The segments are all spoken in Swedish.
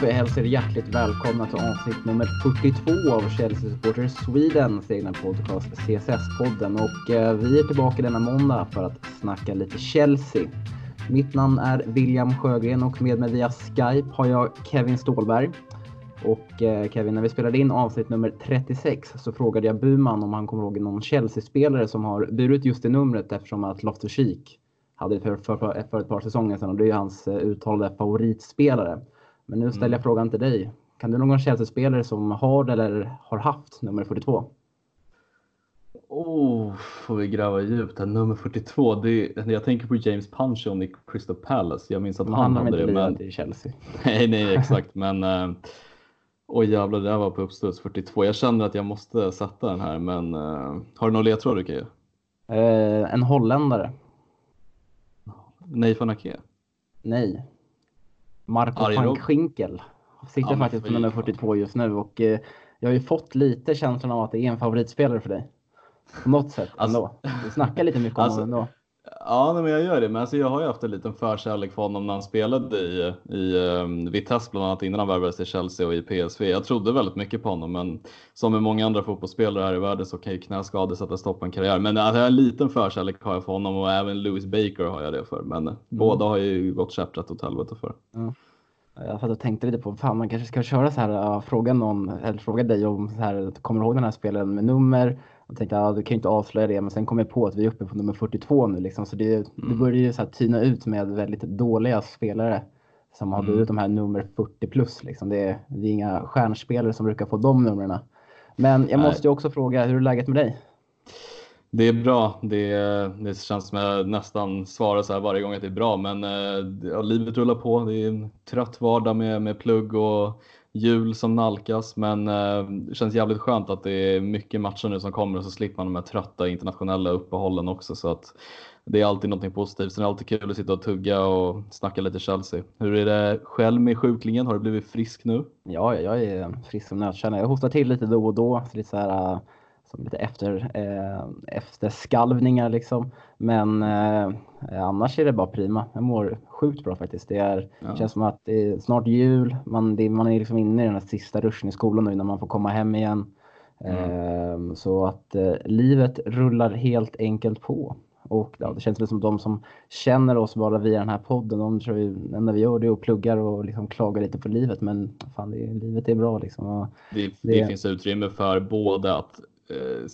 Då hälsar jag er hjärtligt välkomna till avsnitt nummer 42 av Chelsea Supporters Swedens egna podcast CSS-podden. Och eh, vi är tillbaka denna måndag för att snacka lite Chelsea. Mitt namn är William Sjögren och med mig via Skype har jag Kevin Ståhlberg. Och eh, Kevin, när vi spelade in avsnitt nummer 36 så frågade jag Buman om han kommer ihåg någon Chelsea-spelare som har burit just det numret eftersom att Loftus-Cheek hade det för, för, för, ett par säsonger sedan och det är hans eh, uttalade favoritspelare. Men nu ställer jag mm. frågan till dig. Kan du någon Chelsea-spelare som har eller har haft nummer 42? Oh, får vi gräva djupt här. Nummer 42, det är, jag tänker på James Punchon i Crystal Palace. Jag minns att han, han hade det. Men i Chelsea. nej, nej, exakt. men äh, oj jävlar, det där var på uppstuds 42. Jag känner att jag måste sätta den här, men äh, har du någon ledtråd du kan ge? Eh, en holländare. Nej, van Ake? Nej. Marco van Schinkel sitter ja, faktiskt på nummer 42 just nu och eh, jag har ju fått lite känslan av att det är en favoritspelare för dig. På något sätt alltså, ändå. Du snackar lite mycket om alltså, honom ändå. Ja, men jag gör det. Men alltså, jag har ju haft en liten förkärlek för honom när han spelade i, i um, Vitesse bland annat innan han värvades till Chelsea och i PSV. Jag trodde väldigt mycket på honom, men som med många andra fotbollsspelare här i världen så kan ju knäskador sätta stopp på en karriär. Men alltså, en liten förkärlek har jag för honom och även Louis Baker har jag det för. Men mm. båda har ju gått käpprätt åt helvete för. Mm. Jag satt och tänkte lite på, fan man kanske ska köra så här, fråga någon, eller fråga dig om så här, kommer du ihåg den här spelaren med nummer? Jag tänkte, ja, du kan ju inte avslöja det, men sen kom jag på att vi är uppe på nummer 42 nu liksom, så det, mm. det börjar ju så här tyna ut med väldigt dåliga spelare som har blivit mm. de här nummer 40 plus liksom. Det är, det är inga stjärnspelare som brukar få de numren. Men jag måste ju också fråga, hur är läget med dig? Det är bra. Det, det känns som jag nästan svarar så här varje gång att det är bra, men eh, ja, livet rullar på. Det är en trött vardag med, med plugg och jul som nalkas, men eh, det känns jävligt skönt att det är mycket matcher nu som kommer och så slipper man de här trötta internationella uppehållen också. Så att det är alltid någonting positivt. Sen är det alltid kul att sitta och tugga och snacka lite Chelsea. Hur är det själv med sjuklingen? Har du blivit frisk nu? Ja, jag är frisk som nötkärna. Jag hostar till lite då och då. Så lite så här, eh, som lite efter, eh, efterskalvningar liksom. Men eh, annars är det bara prima. Jag mår sjukt bra faktiskt. Det är, ja. känns som att det är snart jul. Man, det, man är liksom inne i den här sista ruschen i skolan nu när man får komma hem igen. Mm. Eh, så att eh, livet rullar helt enkelt på. Och ja, det känns väl som de som känner oss bara via den här podden, de tror ju, när vi gör det och pluggar och liksom klagar lite på livet. Men fan, det, livet är bra liksom. Det, det, det, finns utrymme för både att eh,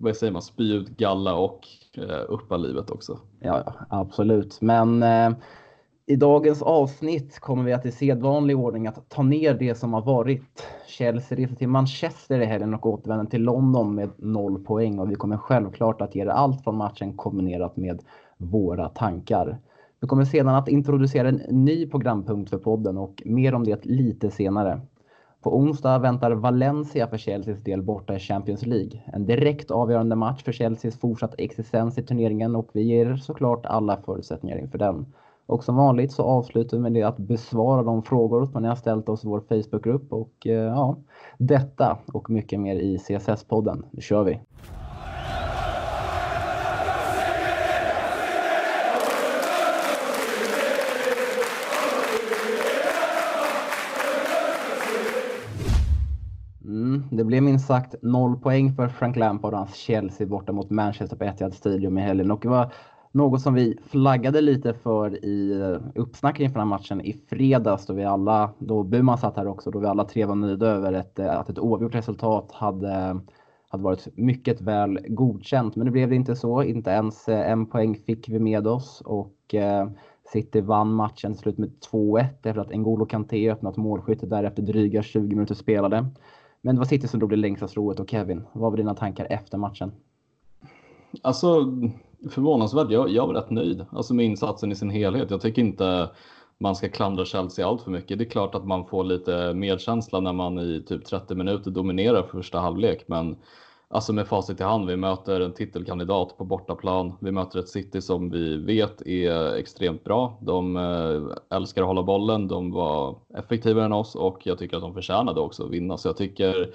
vad säger man, spy ut galla och eh, uppa livet också. Ja, absolut. Men eh, i dagens avsnitt kommer vi att i sedvanlig ordning att ta ner det som har varit. Chelsea reser till Manchester i helgen och återvänder till London med noll poäng och vi kommer självklart att ge er allt från matchen kombinerat med våra tankar. Vi kommer sedan att introducera en ny programpunkt för podden och mer om det lite senare. På onsdag väntar Valencia för Chelseas del borta i Champions League. En direkt avgörande match för Chelseas fortsatt existens i turneringen och vi ger såklart alla förutsättningar inför den. Och som vanligt så avslutar vi med det att besvara de frågor som ni har ställt oss i vår Facebookgrupp och eh, ja, detta och mycket mer i CSS-podden. Nu kör vi! Mm, det blev minst sagt noll poäng för Frank Lampard och hans Chelsea borta mot Manchester på Etihad Stadium i helgen. Och det var något som vi flaggade lite för i uppsnacket inför den här matchen i fredags då vi alla, då Burman satt här också, då vi alla tre var nöjda över ett, att ett oavgjort resultat hade, hade varit mycket väl godkänt. Men det blev det inte så. Inte ens eh, en poäng fick vi med oss och eh, City vann matchen till slut med 2-1 efter att N'Golo Kanté öppnat målskyttet där efter dryga 20 minuter spelade. Men det var City som drog det längsta strået och Kevin, vad var dina tankar efter matchen? Alltså förvånansvärt, jag, jag var rätt nöjd alltså med insatsen i sin helhet. Jag tycker inte man ska klandra Chelsea allt för mycket. Det är klart att man får lite medkänsla när man i typ 30 minuter dominerar första halvlek, men alltså med facit i hand. Vi möter en titelkandidat på bortaplan. Vi möter ett City som vi vet är extremt bra. De eh, älskar att hålla bollen. De var effektivare än oss och jag tycker att de förtjänade också att vinna. Så jag tycker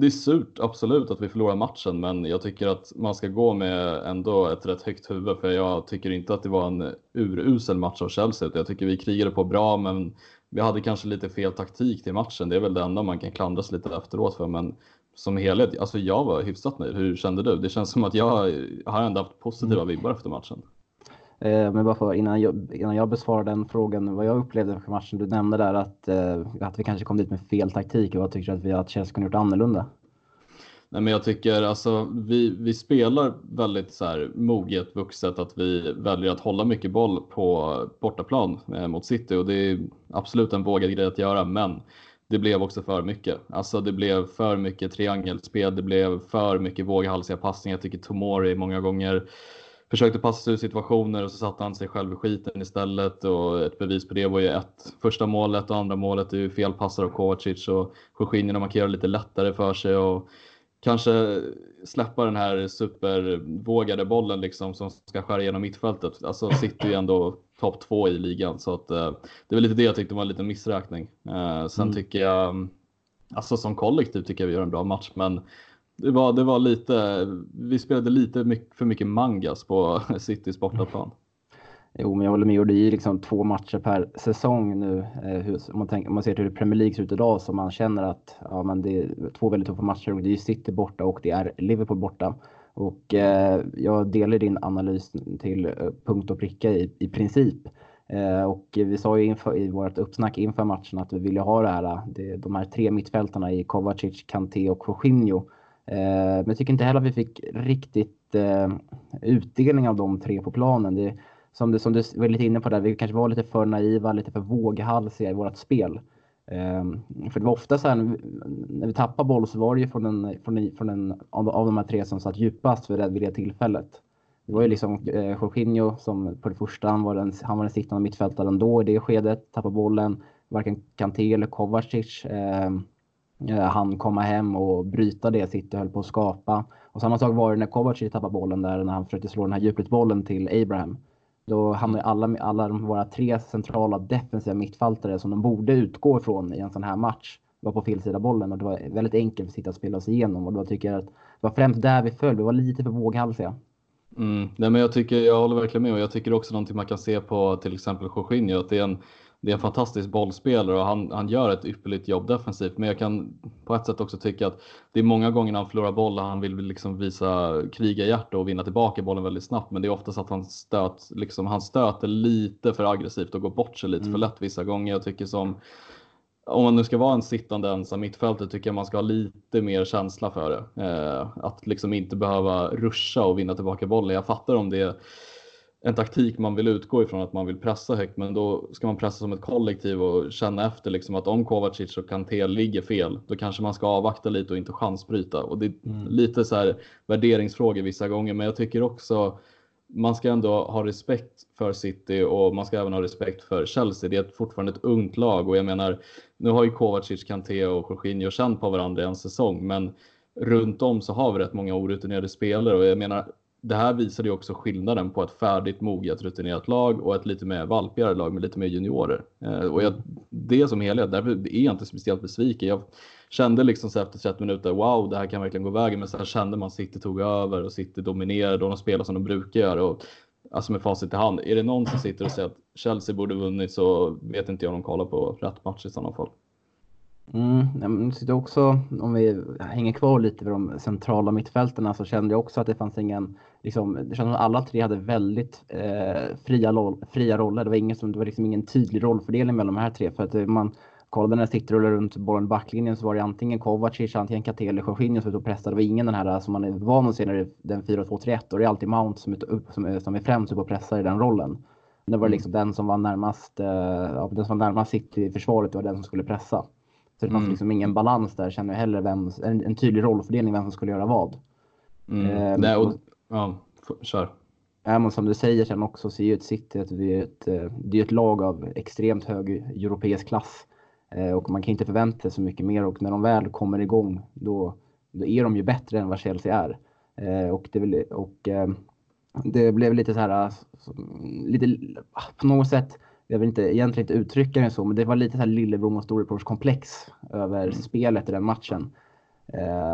det är surt, absolut, att vi förlorar matchen, men jag tycker att man ska gå med ändå ett rätt högt huvud, för jag tycker inte att det var en urusel match av Chelsea. Jag tycker vi krigade på bra, men vi hade kanske lite fel taktik till matchen. Det är väl det enda man kan klandras lite efteråt för. Men som helhet, alltså jag var hyfsat nöjd. Hur kände du? Det känns som att jag har ändå haft positiva mm. vibbar efter matchen. Eh, men bara för, innan, jag, innan jag besvarar den frågan, vad jag upplevde efter matchen. Du nämnde där att, eh, att vi kanske kom dit med fel taktik. Vad tycker du att vi att Chelsea kunde gjort annorlunda? Nej, men jag tycker alltså vi, vi spelar väldigt så här moget vuxet att vi väljer att hålla mycket boll på bortaplan eh, mot City och det är absolut en vågad grej att göra, men det blev också för mycket. Alltså det blev för mycket triangelspel, det blev för mycket våghalsiga passningar. Jag tycker Tomori många gånger försökte passa sig ur situationer och så satte han sig själv i skiten istället och ett bevis på det var ju ett första målet och andra målet är ju felpassar av Kovacic och Jorginho markerar lite lättare för sig och kanske släppa den här supervågade bollen liksom som ska skära igenom mittfältet. Alltså sitter ju ändå topp två i ligan så att uh, det var lite det jag tyckte var en liten missräkning. Uh, sen mm. tycker jag, alltså som kollektiv tycker jag vi gör en bra match men det var, det var lite, vi spelade lite mycket, för mycket mangas på Citys bortaplan. Jo, men jag håller med. Och det är ju liksom två matcher per säsong nu. Eh, om, man tänker, om man ser till hur Premier League ser ut idag så man känner att ja, men det är två väldigt tuffa matcher. Och det är City borta och det är Liverpool borta. Och eh, jag delar din analys till eh, punkt och pricka i, i princip. Eh, och vi sa ju inför, i vårt uppsnack inför matchen att vi ville ha det här, eh, det, de här tre mittfältarna i Kovacic, Kanté och Jorginho. Eh, men jag tycker inte heller att vi fick riktigt eh, utdelning av de tre på planen. Det, som du, som du var lite inne på där, vi kanske var lite för naiva, lite för våghalsiga i vårt spel. Eh, för det var ofta så här när vi tappade boll så var det ju från en, från en, från en av, av de här tre som satt djupast vid det, vid det tillfället. Det var ju liksom eh, Jorginho som på det första, han var den, han var den sittande mittfältaren då i det skedet, tappade bollen. Varken Kanté eller Kovacic eh, Eh, han komma hem och bryta det City höll på att skapa. Och samma sak var det när Kovacic tappade bollen där när han försökte slå den här djupledsbollen till Abraham. Då hamnar alla, alla våra tre centrala defensiva mittfältare som de borde utgå ifrån i en sån här match var på fel sida bollen och det var väldigt enkelt för City att spela sig igenom och då tycker jag att det var främst där vi föll. Vi var lite för våghalsiga. Mm. Nej, men jag, tycker, jag håller verkligen med och jag tycker också någonting man kan se på till exempel Jorginho att det är en det är en fantastisk bollspelare och han, han gör ett ypperligt jobb defensivt. Men jag kan på ett sätt också tycka att det är många gånger när han förlorar boll han vill liksom visa krigarhjärta och vinna tillbaka bollen väldigt snabbt. Men det är oftast att han, stöt, liksom, han stöter lite för aggressivt och går bort sig lite mm. för lätt vissa gånger. Jag tycker som om man nu ska vara en sittande ensam mittfältare tycker jag man ska ha lite mer känsla för det. Eh, att liksom inte behöva ruscha och vinna tillbaka bollen. Jag fattar om det är en taktik man vill utgå ifrån att man vill pressa högt, men då ska man pressa som ett kollektiv och känna efter liksom att om Kovacic och Kanté ligger fel, då kanske man ska avvakta lite och inte chansbryta. Och det är mm. lite så här värderingsfrågor vissa gånger, men jag tycker också man ska ändå ha respekt för City och man ska även ha respekt för Chelsea. Det är fortfarande ett ungt lag och jag menar, nu har ju Kovacic, Kanté och Jorginho känt på varandra i en säsong, men runt om så har vi rätt många orutinerade spelare och jag menar det här visar ju också skillnaden på ett färdigt, moget, rutinerat lag och ett lite mer valpigare lag med lite mer juniorer. Eh, och jag, det som helhet, därför är jag inte speciellt besviken. Jag kände liksom så efter 30 minuter, wow, det här kan verkligen gå vägen. Men sen kände man City tog över och City dominerade och de spelar som de brukar göra. Och, alltså med facit i hand, är det någon som sitter och säger att Chelsea borde vunnit så vet inte jag om de kollar på rätt match i sådana fall. Mm, sitter också, om vi hänger kvar lite vid de centrala mittfälterna så kände jag också att det fanns ingen, liksom, det kändes som att alla tre hade väldigt eh, fria, roll, fria roller. Det var, ingen som, det var liksom ingen tydlig rollfördelning mellan de här tre. För att man kollade när City rullade runt bollen i backlinjen så var det antingen Kovacic, antingen Kanté eller Jorginho som var och pressade. Det var ingen den här som man är van att se när det är den 4-2-3-1 och det är alltid Mount som är, upp, som är, som är främst upp och pressar i den rollen. Det var mm. liksom mm. den som var närmast, eh, den som var närmast City i försvaret, det var den som skulle pressa. Så det fanns mm. liksom ingen balans där, känner jag heller, vem, en, en tydlig rollfördelning vem som skulle göra vad. Mm. Eh, Nej, och, ja, kör. Ja, men som du säger sen också så är ju ett City att är ett, eh, det är ett lag av extremt hög europeisk klass. Eh, och man kan inte förvänta sig så mycket mer och när de väl kommer igång då, då är de ju bättre än vad Chelsea är. Eh, och det, och, eh, det blev lite så här, lite, på något sätt jag vill inte, egentligen inte uttrycka det så, men det var lite så här lillebror och storebrors komplex över mm. spelet i den matchen.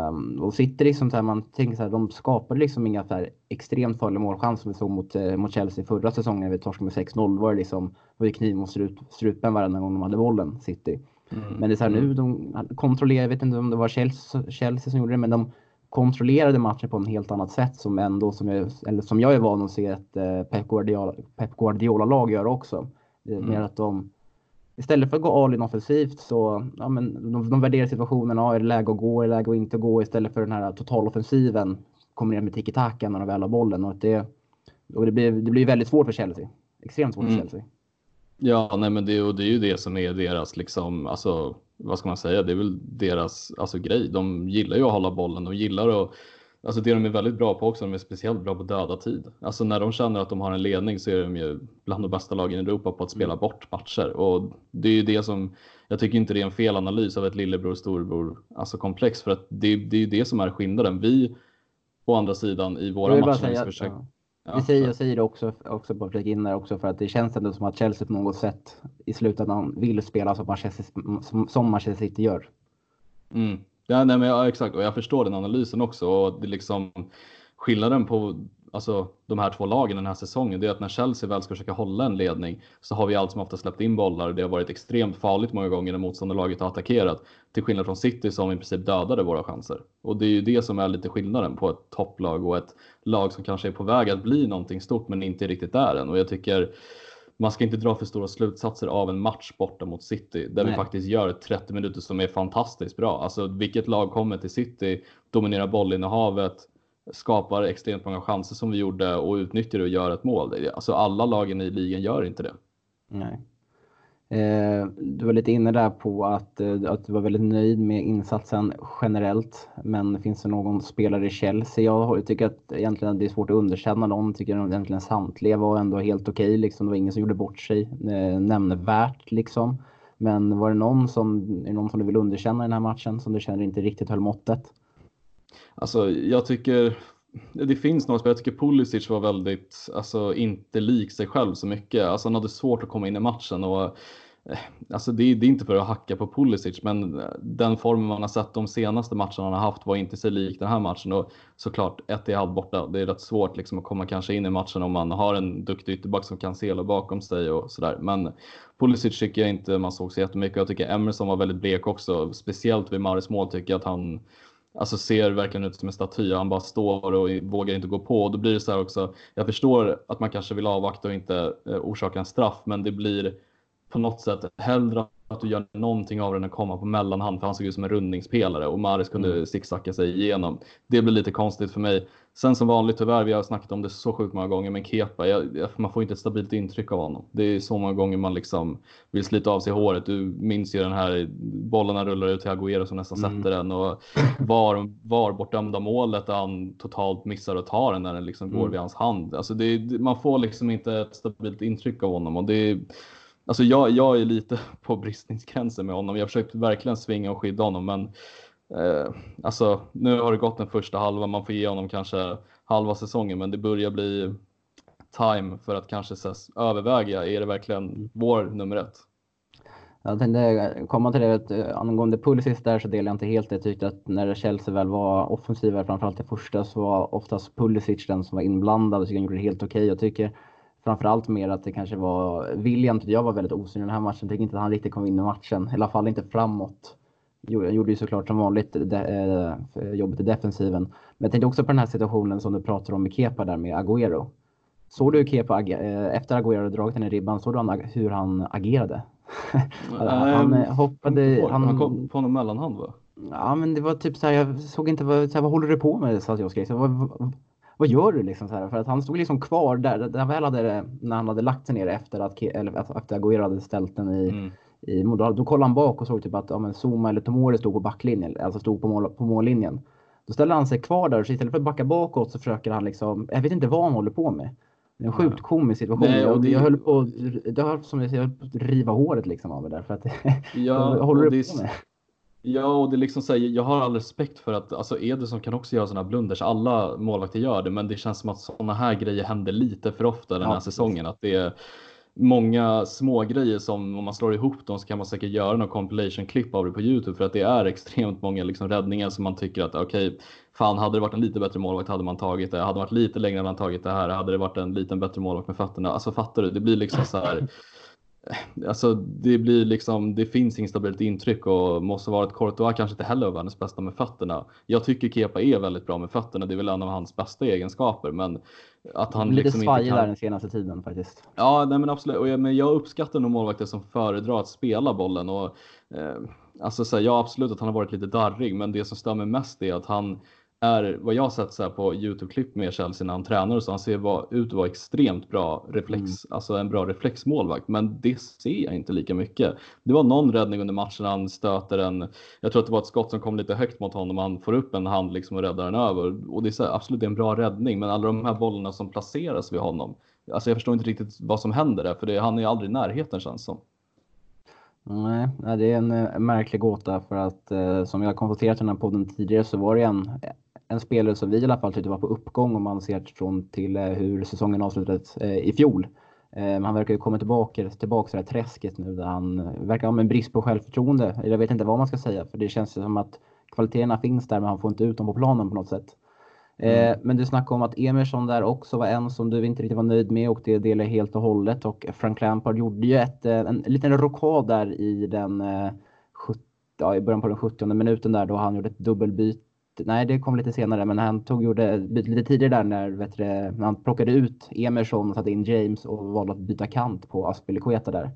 Um, och sitter liksom så här, man tänker så här, de skapade liksom inga så här extremt farliga målchanser som vi såg mot, eh, mot Chelsea förra säsongen vi torskade med 6-0. Var det liksom, var det kniv mot strup, strupen varenda gång de hade bollen, City. Mm. Men det är så här nu, mm. de kontrollerar, jag vet inte om det var Chelsea, Chelsea som gjorde det, men de kontrollerade matchen på ett helt annat sätt som ändå, som jag, eller som jag är van att se ett eh, Pep Guardiola-lag Guardiola göra också. Mm. Mer att de istället för att gå all in offensivt så ja, men de, de värderar situationen. Ja, är det läge att gå? Är det läge att inte gå? Istället för den här totaloffensiven kommer ner med tiki-taka när de väl har bollen. Och det, och det, blir, det blir väldigt svårt för Chelsea. Extremt svårt mm. för Chelsea. Ja, nej, men det, och det är ju det som är deras, liksom, alltså, vad ska man säga, det är väl deras alltså, grej. De gillar ju att hålla bollen, de gillar att Alltså det de är väldigt bra på också, de är speciellt bra på döda tid. Alltså när de känner att de har en ledning så är de ju bland de bästa lagen i Europa på att spela mm. bort matcher. Och det är ju det som, jag tycker inte det är en fel analys av ett lillebror storebror alltså komplex för att det, det är ju det som är skillnaden. Vi å andra sidan i våra matcher säga, försöker, ja. Ja, vi säger, jag säger också, också på att in där också för att det känns ändå som att Chelsea på något sätt i slutändan vill spela som Manchester, som, som Manchester City gör. Mm. Ja, nej, men ja, exakt och jag förstår den analysen också och det liksom skillnaden på alltså, de här två lagen den här säsongen det är att när Chelsea väl ska försöka hålla en ledning så har vi allt som ofta släppt in bollar. Det har varit extremt farligt många gånger när motståndarlaget har attackerat till skillnad från City som i princip dödade våra chanser. Och det är ju det som är lite skillnaden på ett topplag och ett lag som kanske är på väg att bli någonting stort men inte riktigt där än. Och jag tycker man ska inte dra för stora slutsatser av en match borta mot City där Nej. vi faktiskt gör 30 minuter som är fantastiskt bra. Alltså vilket lag kommer till City, dominerar bollinnehavet, skapar extremt många chanser som vi gjorde och utnyttjar det och gör ett mål. Alltså alla lagen i ligan gör inte det. Nej. Eh, du var lite inne där på att, eh, att du var väldigt nöjd med insatsen generellt. Men finns det någon spelare i Chelsea? Jag tycker att egentligen det är svårt att underkänna dem. Tycker att egentligen samtliga var ändå helt okej. Okay, liksom. Det var ingen som gjorde bort sig eh, nämnvärt. Liksom. Men var det någon som, är det någon som du vill underkänna i den här matchen som du känner inte riktigt höll måttet? Alltså, jag tycker det finns några spelare. Jag tycker Pulisic var väldigt, alltså inte lik sig själv så mycket. Alltså han hade svårt att komma in i matchen och eh, Alltså det, det är inte för att hacka på Pulisic, men eh, den formen man har sett de senaste matcherna han har haft var inte så lik den här matchen. Och såklart, ett i halv borta. Det är rätt svårt liksom att komma kanske in i matchen om man har en duktig ytterback som kan sela bakom sig och sådär. Men Pulisic tycker jag inte man såg så jättemycket. Jag tycker Emerson var väldigt blek också. Speciellt vid Maris mål tycker jag att han alltså ser verkligen ut som en staty. Han bara står och vågar inte gå på. Och då blir det så här också. Jag förstår att man kanske vill avvakta och inte eh, orsaka en straff, men det blir på något sätt hellre att du gör någonting av den än komma på mellanhand för han såg ut som en rundningspelare och Maris kunde mm. zigzacka sig igenom. Det blir lite konstigt för mig. Sen som vanligt tyvärr, vi har snackat om det så sjukt många gånger, men Kepa, jag, man får inte ett stabilt intryck av honom. Det är så många gånger man liksom vill slita av sig håret. Du minns ju den här bollarna rullar ut till Agüero som nästan mm. sätter den och var, var bortdömda målet där han totalt missar att ta den när den liksom mm. går vid hans hand. Alltså det, man får liksom inte ett stabilt intryck av honom och det Alltså jag, jag är lite på bristningsgränsen med honom. Jag försökte verkligen svinga och skydda honom, men eh, alltså nu har det gått den första halvan. Man får ge honom kanske halva säsongen, men det börjar bli time för att kanske ses, överväga. Är det verkligen vår nummer ett? Jag tänkte komma till det att eh, angående Pulisic där så delar jag inte helt det. Jag tyckte att när Chelsea väl var offensivare, framförallt i första, så var oftast Pulisic den som var inblandad. Jag tycker han gjorde det helt okej. Okay. Jag tycker framförallt mer att det kanske var William jag var väldigt osynlig i den här matchen. Tycker inte att han riktigt kom in i matchen, i alla fall inte framåt. Gjorde ju såklart som vanligt de, äh, jobbet i defensiven. Men jag tänkte också på den här situationen som du pratar om med Kepa där med Agüero. Såg du Kepa äh, efter Agüero dragit den i ribban, såg du han, hur han agerade? han hoppade... Han, han kom på någon mellanhand va? Ja men det var typ så här, jag såg inte vad, så här, vad håller du på med? Så jag skrek. Så, vad, vad gör du liksom? Så här? För att han stod liksom kvar där, där väl hade, när han hade lagt sig ner efter att, eller efter Agüero hade ställt den i, mm. i då, kollade han bak och såg typ att ja, men Zuma eller Tomori stod på backlinjen, alltså stod på, mål, på mållinjen. Då ställer han sig kvar där och istället för att backa bakåt så försöker han liksom, jag vet inte vad han håller på med. Det är en sjukt komisk situation. Nej, och det... Jag höll på, att riva håret liksom av det där. För att, ja, håller du på med? Ja, och det är liksom så jag har all respekt för att alltså Ederson kan också göra sådana blunders. Alla målvakter gör det, men det känns som att sådana här grejer händer lite för ofta den här ja, säsongen. Att det är, många små grejer som om man slår ihop dem så kan man säkert göra någon compilation klipp av det på Youtube för att det är extremt många liksom räddningar som man tycker att okej, okay, fan hade det varit en lite bättre målvakt hade man tagit det. Hade det varit lite längre hade man tagit det här. Hade det varit en liten bättre målvakt med fötterna. Alltså fattar du? Det blir liksom så här. Alltså det blir liksom, det finns inget stabilt intryck och måste vara att Courtois kanske inte heller är världens bästa med fötterna. Jag tycker Kepa är väldigt bra med fötterna, det är väl en av hans bästa egenskaper, men att han Lite liksom svajig kan... där den senaste tiden faktiskt. Ja, nej men absolut. Och jag, men jag uppskattar nog målvakter som föredrar att spela bollen och eh, alltså så här, ja, absolut att han har varit lite darrig, men det som stör mig mest är att han är vad jag sett så här på Youtube-klipp med Chelsea när han tränar och så. Han ser var, ut att vara extremt bra reflex, mm. alltså en bra reflexmålvakt, men det ser jag inte lika mycket. Det var någon räddning under matchen han stöter en, jag tror att det var ett skott som kom lite högt mot honom. Han får upp en hand liksom och räddar den över och det är så här, absolut en bra räddning, men alla de här bollarna som placeras vid honom. Alltså jag förstår inte riktigt vad som händer där, för det, han är aldrig i närheten känns som. Nej, det är en eh, märklig gåta för att eh, som jag konstaterat i den här podden tidigare så var det en, en spelare som vi i alla fall tyckte var på uppgång om man ser från till eh, hur säsongen avslutades eh, i fjol. Eh, han verkar ju komma tillbaka, tillbaka till det här träsket nu där han verkar ha en brist på självförtroende. Jag vet inte vad man ska säga för det känns som att kvaliteterna finns där men han får inte ut dem på planen på något sätt. Mm. Men du snackade om att Emerson där också var en som du inte riktigt var nöjd med och det delar helt och hållet. Och Frank Lampard gjorde ju ett, en liten rokad där i den ja, i början på den 70 minuten där då han gjorde ett dubbelbyte nej det kom lite senare, men han tog, gjorde lite tidigare där när, vet du, han plockade ut Emerson och satte in James och valde att byta kant på Aspelekueta där.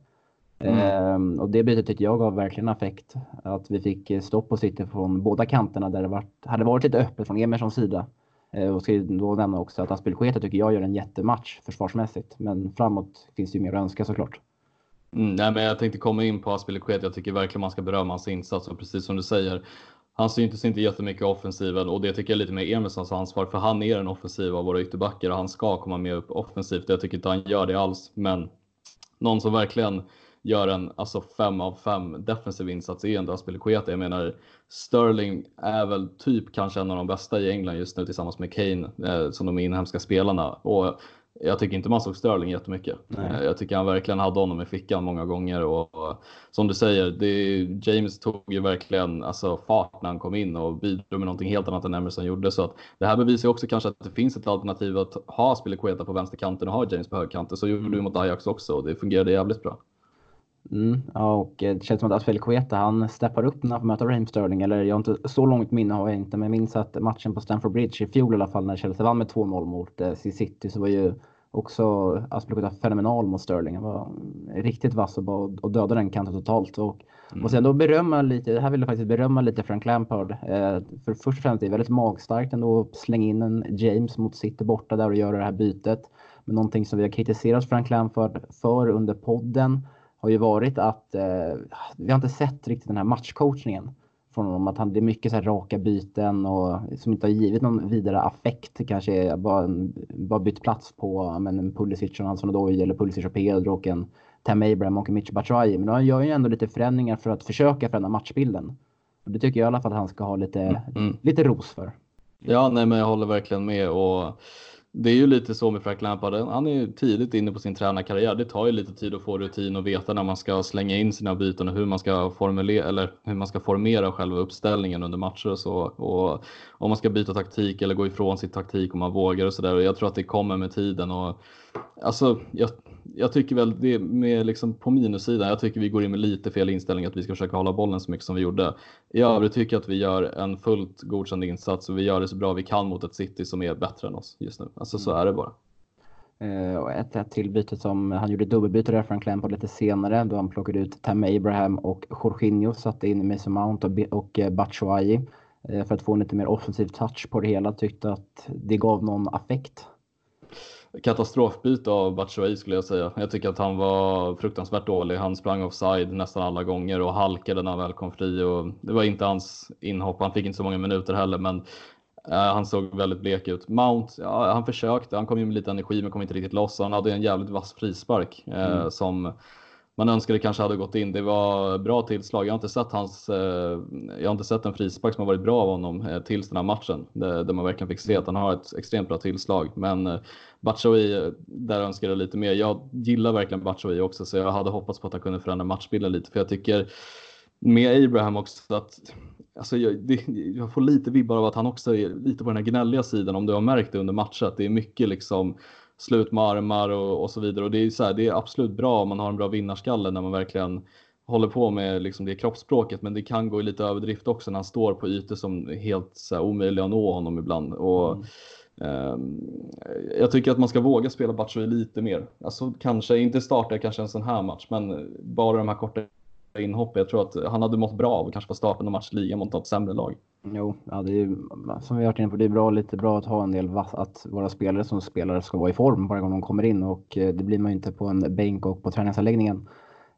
Mm. Ehm, och det bytet tyckte jag gav verkligen effekt. Att vi fick stopp på City från båda kanterna där det var, hade varit lite öppet från Emersons sida. Ehm, och ska då nämna också att Aspelekueta tycker jag gör en jättematch försvarsmässigt. Men framåt finns det ju mer att önska såklart. Mm, nej, men jag tänkte komma in på Aspelekueta. Jag tycker verkligen man ska berömma hans insats och precis som du säger han syntes inte jättemycket i offensiven och det tycker jag är lite mer Emilssons ansvar för han är den offensiva av våra ytterbackar och han ska komma med upp offensivt. Jag tycker inte han gör det alls, men någon som verkligen gör en alltså fem av fem defensiv insats är ändå Aspilicueta. Jag menar Sterling är väl typ kanske en av de bästa i England just nu tillsammans med Kane eh, som de inhemska spelarna och jag tycker inte man såg Sterling jättemycket. Nej. Eh, jag tycker han verkligen hade honom i fickan många gånger och, och som du säger, det, James tog ju verkligen alltså, fart när han kom in och bidrog med någonting helt annat än Emerson gjorde. Så att det här bevisar också kanske att det finns ett alternativ att ha Spilicueta på vänsterkanten och ha James på högerkanten. Så gjorde vi mot Ajax också och det fungerade jävligt bra. Mm, ja, och det känns som att Aspelekueta han steppar upp när han får möta Raheem Sterling. Eller jag har inte så långt minne har jag inte, men jag minns att matchen på Stamford Bridge i fjol i alla fall när Chelsea vann med 2-0 mot eh, City så var ju också Aspelekueta fenomenal mot Sterling. Han var riktigt vass och, och dödade den kanten totalt. Och mm. måste ändå berömma lite, här vill jag faktiskt berömma lite Frank Lampard. Eh, för först och främst är det väldigt magstarkt ändå att slänga in en James mot City borta där och göra det här bytet. Men någonting som vi har kritiserat Frank Lampard för under podden har ju varit att eh, vi har inte sett riktigt den här matchcoachningen från honom. Att han, det är mycket så här raka byten och som inte har givit någon vidare affekt. Kanske bara, bara bytt plats på men, en Pulisic och Hansson Odoi eller Pulisic och Pedro och en Tam Abraham och en Mitch Batshuayi. Men han gör ju ändå lite förändringar för att försöka förändra matchbilden. Och det tycker jag i alla fall att han ska ha lite, mm. lite ros för. Ja, nej, men jag håller verkligen med och det är ju lite så med Frank Lampard. Han är ju tidigt inne på sin tränarkarriär. Det tar ju lite tid att få rutin och veta när man ska slänga in sina byten och hur man ska formulera eller hur man ska formera själva uppställningen under matcher och så. Och om man ska byta taktik eller gå ifrån sin taktik om man vågar och så där. Och jag tror att det kommer med tiden och alltså, jag, jag tycker väl det med liksom på minussidan. Jag tycker vi går in med lite fel inställning att vi ska försöka hålla bollen så mycket som vi gjorde. I övrigt tycker jag att vi gör en fullt godkänd insats och vi gör det så bra vi kan mot ett City som är bättre än oss just nu. Alltså så är det bara. Uh, och ett, ett till byte som han gjorde dubbelbyte där Frank Lampard lite senare då han plockade ut Tam Abraham och Jorginho satte in Mason Mount och, och uh, Batshuayi uh, för att få en lite mer offensiv touch på det hela. Tyckte att det gav någon affekt katastrofbyte av Batshuayi skulle jag säga. Jag tycker att han var fruktansvärt dålig. Han sprang offside nästan alla gånger och halkade när han väl kom fri. Och det var inte hans inhopp. Han fick inte så många minuter heller, men uh, han såg väldigt blek ut. Mount, ja, han försökte. Han kom ju med lite energi, men kom inte riktigt loss. Han hade en jävligt vass frispark uh, mm. som man önskade kanske hade gått in. Det var bra tillslag. Jag har inte sett hans, eh, jag har inte sett en frispark som har varit bra av honom eh, tills den här matchen där, där man verkligen fick se att han har ett extremt bra tillslag. Men eh, Batshuayi, eh, där önskar jag lite mer. Jag gillar verkligen Batshuayi också, så jag hade hoppats på att han kunde förändra matchbilden lite, för jag tycker med Abraham också att Alltså jag, det, jag, får lite vibbar av att han också är lite på den här gnälliga sidan om du har märkt det under matchen. Det är mycket liksom slut med armar och, och så vidare. Och det är, så här, det är absolut bra om man har en bra vinnarskalle när man verkligen håller på med liksom det kroppsspråket. Men det kan gå i lite överdrift också när han står på ytor som är helt så här, omöjliga att nå honom ibland. Och, mm. Um, jag tycker att man ska våga spela Batshuayi lite mer. Alltså kanske inte starta kanske en sån här match, men bara de här korta inhopp. Jag tror att han hade mått bra av att kanske få starta någon match mot något sämre lag. Jo, ja, det är ju, som vi har varit inne på, det är bra, lite bra att ha en del vass, att våra spelare som spelare ska vara i form varje gång de kommer in och eh, det blir man ju inte på en bänk och på träningsanläggningen.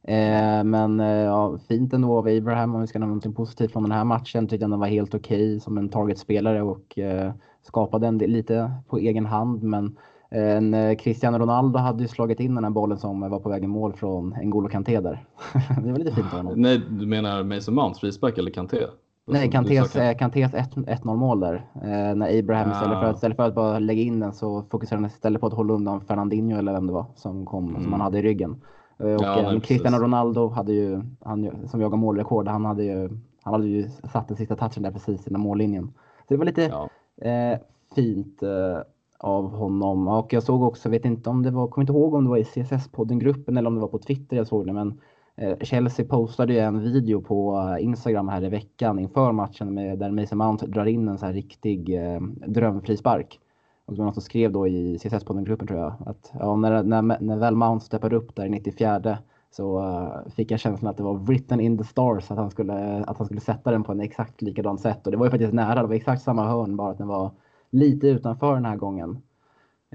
Eh, men eh, ja, fint ändå av Abraham om vi ska nämna något positivt från den här matchen. Tyckte han var helt okej okay som en targetspelare och eh, skapade en del, lite på egen hand. Men en eh, Cristiano Ronaldo hade ju slagit in den här bollen som var på väg i mål från N'Golo Kanté där. det var lite fint av honom. Nej, du menar Mason Mount frispark eller Kanté? Nej, Kantés, Kantés 1-0 mål där. Eh, när Abraham istället, för att, ah. istället för att bara lägga in den så fokuserade han istället på att hålla undan Fernandinho eller vem det var som, kom, mm. som han hade i ryggen. Eh, och ja, nej, Cristiano Ronaldo hade ju, han, som jagar målrekord, han hade ju, han hade ju satt den sista touchen där precis innan mållinjen. Så det var lite ja. eh, fint. Av honom. Och jag såg också, vet inte om det var, kommer inte ihåg om det var i CSS-podden-gruppen eller om det var på Twitter jag såg det, men eh, Chelsea postade ju en video på eh, Instagram här i veckan inför matchen med, där Mason Mount drar in en så här riktig eh, drömfrispark. Och det var någon som skrev då i CSS-podden-gruppen tror jag att ja, när, när, när väl Mount steppade upp där i 94 så uh, fick jag känslan att det var written in the stars att han skulle, att han skulle sätta den på en exakt likadant sätt. Och det var ju faktiskt nära, det var exakt samma hörn bara att den var lite utanför den här gången.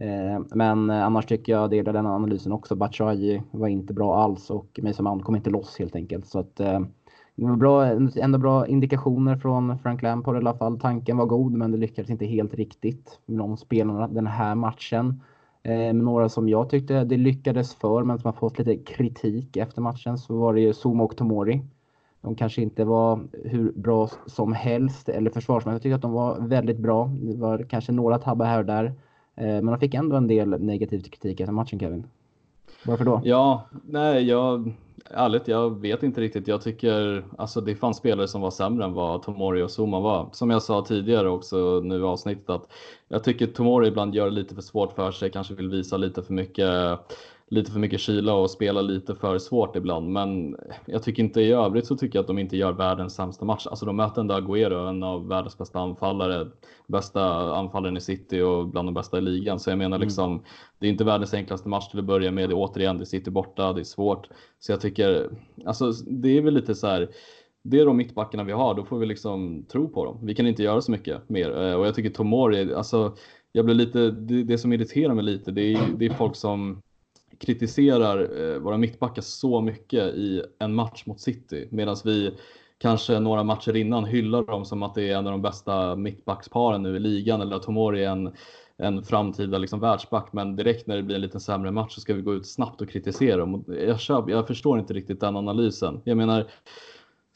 Eh, men eh, annars tycker jag delar den analysen också. Batshuayi var inte bra alls och Mason Mount kom inte loss helt enkelt. Så att, eh, bra, ändå bra indikationer från Frank Lampard i alla fall. Tanken var god men det lyckades inte helt riktigt med de spelarna den här matchen. Några som jag tyckte det lyckades för men som har fått lite kritik efter matchen så var det ju Zuma och Tomori. De kanske inte var hur bra som helst eller försvarsmässigt. Jag tycker att de var väldigt bra. Det var kanske några tabbar här och där. Eh, men de fick ändå en del negativ kritik efter matchen Kevin. Varför då? Ja, nej, jag ärligt, jag vet inte riktigt. Jag tycker alltså det fanns spelare som var sämre än vad Tomori och Zuma var. Som jag sa tidigare också nu i avsnittet att jag tycker Tomori ibland gör det lite för svårt för sig, kanske vill visa lite för mycket lite för mycket kyla och spelar lite för svårt ibland. Men jag tycker inte i övrigt så tycker jag att de inte gör världens sämsta match. Alltså de möter ändå Agüero, en av världens bästa anfallare, bästa anfallaren i City och bland de bästa i ligan. Så jag menar mm. liksom, mm. det är inte världens enklaste match till att börja med. Det är återigen, det är City borta, det är svårt. Så jag tycker, alltså det är väl lite så här, det är de mittbackarna vi har, då får vi liksom tro på dem. Vi kan inte göra så mycket mer. Eh, och jag tycker Tomori, alltså jag blir lite, det, det som irriterar mig lite, det är, det är folk som kritiserar eh, våra mittbackar så mycket i en match mot City medan vi kanske några matcher innan hyllar dem som att det är en av de bästa mittbacksparen nu i ligan eller att Tomori är en, en framtida liksom världsback. Men direkt när det blir en lite sämre match så ska vi gå ut snabbt och kritisera dem. Jag, köper, jag förstår inte riktigt den analysen. Jag menar,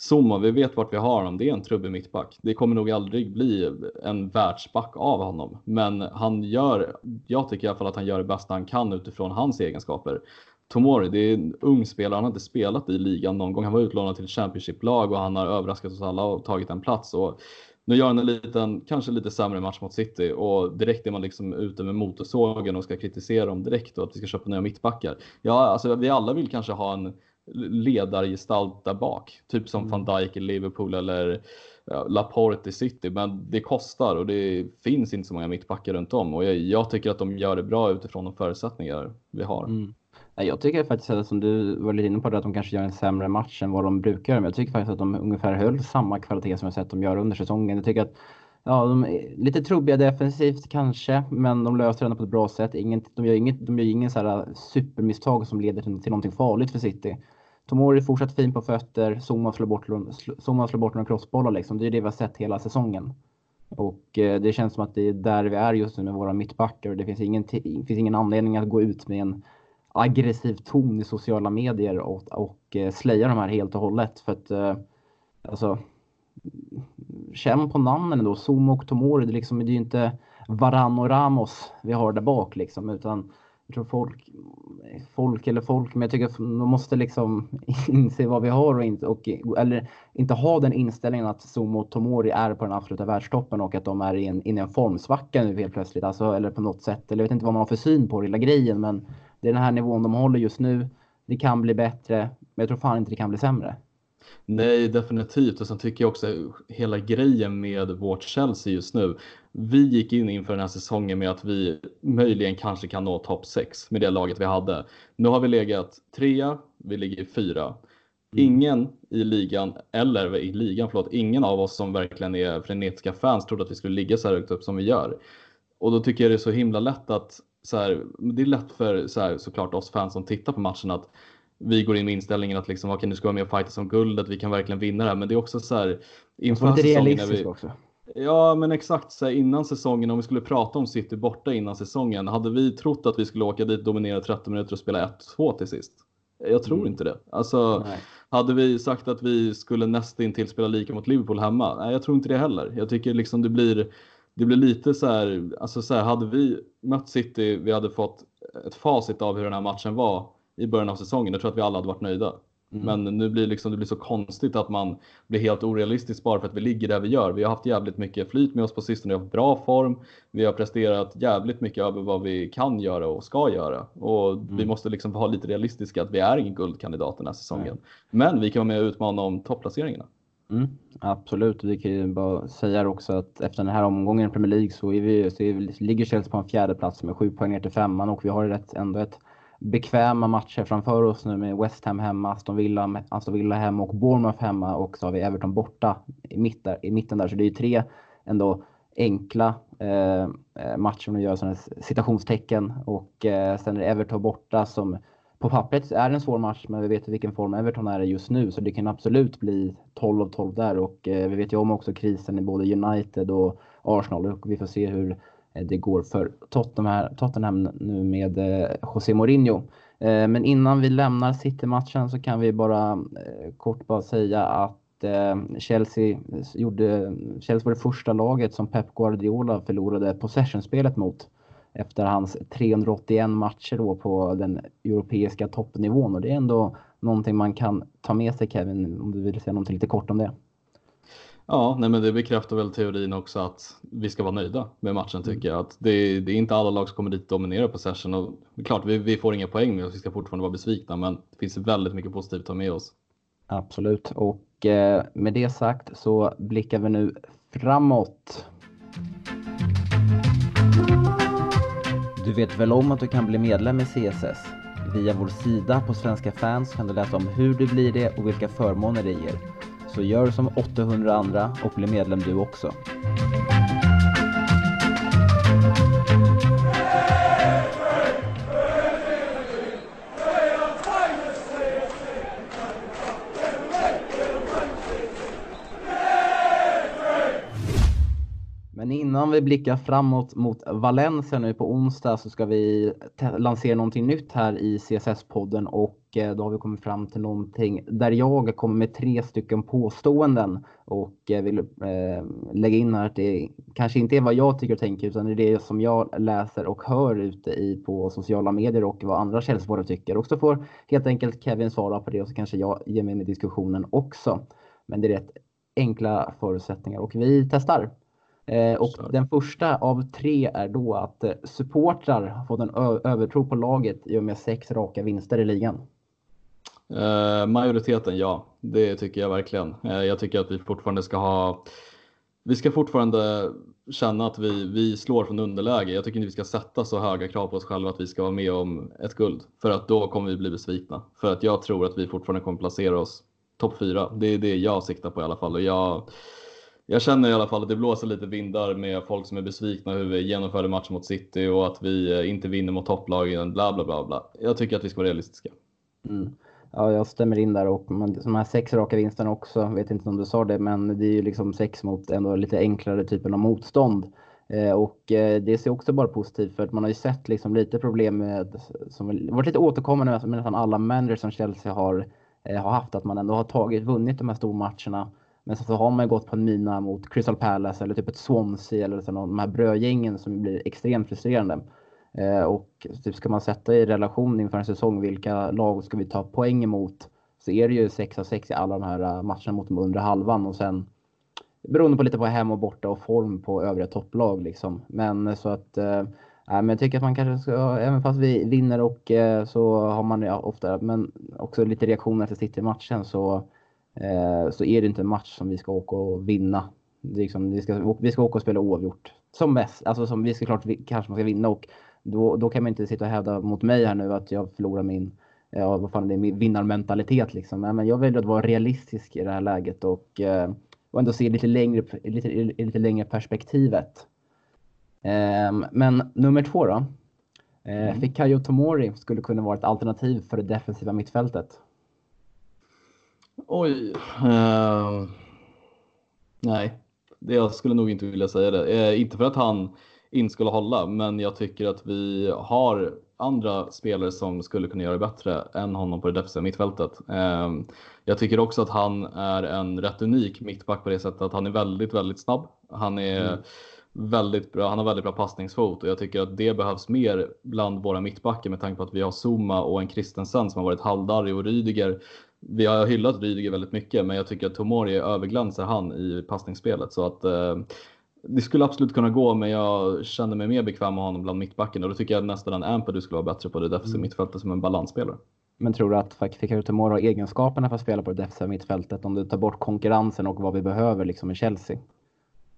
Zuma, vi vet vart vi har honom. Det är en trubbig mittback. Det kommer nog aldrig bli en världsback av honom, men han gör. Jag tycker i alla fall att han gör det bästa han kan utifrån hans egenskaper. Tomori, det är en ung spelare. Han har inte spelat i ligan någon gång. Han var utlånad till ett Championship-lag och han har överraskat oss alla och tagit en plats. Och nu gör han en liten, kanske lite sämre match mot City och direkt är man liksom ute med motorsågen och ska kritisera dem direkt och att vi ska köpa nya mittbackar. Ja, alltså vi alla vill kanske ha en ledargestalt där bak. Typ som mm. van Dijk i Liverpool eller Laporte i City. Men det kostar och det finns inte så många mittbackar runt om. Och jag, jag tycker att de gör det bra utifrån de förutsättningar vi har. Mm. Jag tycker faktiskt att som du var lite inne på det, att de kanske gör en sämre match än vad de brukar. Men jag tycker faktiskt att de ungefär höll samma kvalitet som jag sett dem göra under säsongen. Jag tycker att Ja, de är lite trubbiga defensivt kanske, men de löser det på ett bra sätt. Inget, de gör inget, de gör ingen så här supermisstag som leder till, till någonting farligt för City. Tomori fortsatt fin på fötter, Zuma slår bort, Zuma slår bort några crossbollar liksom. Det är det vi har sett hela säsongen. Och eh, det känns som att det är där vi är just nu med våra mittbackar. Det finns ingen, finns ingen anledning att gå ut med en aggressiv ton i sociala medier och, och eh, slöja de här helt och hållet. För att eh, alltså, känn på namnen då. Zuma och Tomori, det, liksom, det är ju inte Varan och Ramos vi har där bak liksom, utan jag tror folk, folk eller folk, men jag tycker att de måste liksom inse vad vi har och inte, och, eller inte ha den inställningen att Zoom och Tomori är på den absoluta världstoppen och att de är i en, i en formsvacka nu helt plötsligt, alltså, eller på något sätt. Eller jag vet inte vad man har för syn på hela grejen, men det är den här nivån de håller just nu. Det kan bli bättre, men jag tror fan inte det kan bli sämre. Nej, definitivt. Och sen tycker jag också hela grejen med vårt Chelsea just nu. Vi gick in inför den här säsongen med att vi möjligen kanske kan nå topp 6 med det laget vi hade. Nu har vi legat trea, vi ligger fyra. Mm. Ingen i ligan, eller i ligan, förlåt, ingen av oss som verkligen är frenetiska fans trodde att vi skulle ligga så här högt upp som vi gör. Och då tycker jag det är så himla lätt att, så här, det är lätt för så här, såklart oss fans som tittar på matchen att vi går in med inställningen att liksom, okay, nu ska vara med och fighta som guldet, vi kan verkligen vinna det här. Men det är också så här. Inför lite realistiskt vi, också. Ja, men exakt så här, innan säsongen, om vi skulle prata om City borta innan säsongen, hade vi trott att vi skulle åka dit, dominera 30 minuter och spela 1-2 till sist? Jag tror mm. inte det. Alltså, nej. hade vi sagt att vi skulle nästintill spela lika mot Liverpool hemma? Nej, jag tror inte det heller. Jag tycker liksom det blir, det blir lite så här, alltså så här, hade vi mött City, vi hade fått ett facit av hur den här matchen var i början av säsongen. Jag tror att vi alla hade varit nöjda. Mm. Men nu blir liksom, det blir så konstigt att man blir helt orealistisk bara för att vi ligger där vi gör. Vi har haft jävligt mycket flyt med oss på sistone, vi har haft bra form. Vi har presterat jävligt mycket över vad vi kan göra och ska göra. Och mm. vi måste liksom vara lite realistiska att vi är ingen guldkandidat den här säsongen. Mm. Men vi kan vara med och utmana om topplaceringarna. Mm, absolut, vi kan ju bara säga också att efter den här omgången i Premier League så, är vi, så är vi, ligger Chelsea på en fjärde plats med sju poäng ner till femman och vi har ett, ändå ett bekväma matcher framför oss nu med West Ham hemma, Aston Villa, Aston Villa hemma och Bournemouth hemma och så har vi Everton borta i, mitt där, i mitten där. Så det är ju tre ändå enkla eh, eh matcher om du gör sådana citationstecken. Och eh, sen är det Everton borta som på pappret är en svår match, men vi vet vilken form Everton är i just nu, så det kan absolut bli 12 av 12 där. Och eh, vi vet ju om också krisen i både United och Arsenal. Och vi får se hur Eh, det går för Tottenham, Tottenham nu med eh, José Mourinho. Eh, men innan vi lämnar City-matchen så kan vi bara kort bara säga att Chelsea, gjorde, Chelsea var det första laget som Pep Guardiola förlorade possession-spelet mot efter hans 381 matcher då på den europeiska toppnivån. Och det är ändå någonting man kan ta med sig Kevin, om du vill säga någonting lite kort om det. Ja, nej men det bekräftar väl teorin också att vi ska vara nöjda med matchen tycker jag. Att det, det är inte alla lag som kommer dit och dominerar på session och klart vi, vi får inga poäng med oss, vi ska fortfarande vara besvikna men det finns väldigt mycket positivt att ta med oss. Absolut och eh, med det sagt så blickar vi nu framåt. Du vet väl om att du kan bli medlem i CSS? Via vår sida på Svenska fans kan du läsa om hur du blir det och vilka förmåner det ger. Så gör som 800 andra och bli medlem du också. Men innan vi blickar framåt mot Valencia nu på onsdag så ska vi lansera någonting nytt här i CSS-podden och då har vi kommit fram till någonting där jag kommer med tre stycken påståenden och eh, vill eh, lägga in här att det kanske inte är vad jag tycker och tänker utan det är det som jag läser och hör ute i på sociala medier och vad andra källspårare tycker. Och så får helt enkelt Kevin svara på det och så kanske jag ger mig in i diskussionen också. Men det är rätt enkla förutsättningar och vi testar. Eh, och den första av tre är då att eh, supportrar har fått en övertro på laget i och med sex raka vinster i ligan. Eh, majoriteten ja, det tycker jag verkligen. Eh, jag tycker att vi fortfarande ska ha vi ska fortfarande känna att vi, vi slår från underläge. Jag tycker inte vi ska sätta så höga krav på oss själva att vi ska vara med om ett guld. För att då kommer vi bli besvikna. För att jag tror att vi fortfarande kommer placera oss topp fyra. Det är det jag siktar på i alla fall. Och jag, jag känner i alla fall att det blåser lite vindar med folk som är besvikna hur vi genomförde matchen mot City och att vi inte vinner mot topplagen, bla bla bla bla. Jag tycker att vi ska vara realistiska. Mm. Ja, jag stämmer in där och men, de här sex raka vinsterna också, vet inte om du sa det, men det är ju liksom sex mot ändå lite enklare typen av motstånd. Eh, och eh, det ser också bara positivt för att man har ju sett liksom lite problem med, som varit lite återkommande med nästan alla managers som Chelsea har, eh, har haft, att man ändå har tagit, vunnit de här stormatcherna. Men så, så har man ju gått på en mina mot Crystal Palace eller typ ett Swansea eller så, de här brödgängen som blir extremt frustrerande. Eh, och typ ska man sätta i relation inför en säsong, vilka lag ska vi ta poäng emot? Så är det ju 6 av 6 i alla de här eh, matcherna mot de undre halvan och sen beroende på lite på hem och borta och form på övriga topplag liksom. Men eh, så att äh, men jag tycker att man kanske ska, även fast vi vinner och äh, så har man ja, ofta, men också lite reaktioner efter City-matchen så, äh, så är det inte en match som vi ska åka och vinna. Liksom, vi, ska, vi ska åka och spela oavgjort. Som bäst, alltså som vi ska klart vi, kanske man ska vinna och då, då kan man inte sitta och hävda mot mig här nu att jag förlorar min ja, vad fan det är, vinnarmentalitet liksom. Men jag väljer att vara realistisk i det här läget och och ändå se lite längre, lite, lite längre perspektivet. Um, men nummer två då. Uh, mm. Fikayo Tomori skulle kunna vara ett alternativ för det defensiva mittfältet. Oj. Uh, nej, det jag skulle nog inte vilja säga det. Uh, inte för att han inte skulle hålla, men jag tycker att vi har andra spelare som skulle kunna göra det bättre än honom på det defensiva mittfältet. Ehm, jag tycker också att han är en rätt unik mittback på det sättet att han är väldigt, väldigt snabb. Han är mm. väldigt bra, han har väldigt bra passningsfot och jag tycker att det behövs mer bland våra mittbackar med tanke på att vi har Zuma och en Christensen som har varit halvdarrig och Rydiger. Vi har hyllat Rydiger väldigt mycket, men jag tycker att Tomori överglänser han i passningsspelet så att eh, det skulle absolut kunna gå, men jag känner mig mer bekväm med honom bland mittbacken och då tycker jag nästan en Ampadu skulle vara bättre på det defensiva mm. mittfältet som en balansspelare. Men tror du att Fikayo Tomori har egenskaperna för att spela på det defensiva mittfältet om du tar bort konkurrensen och vad vi behöver liksom i Chelsea?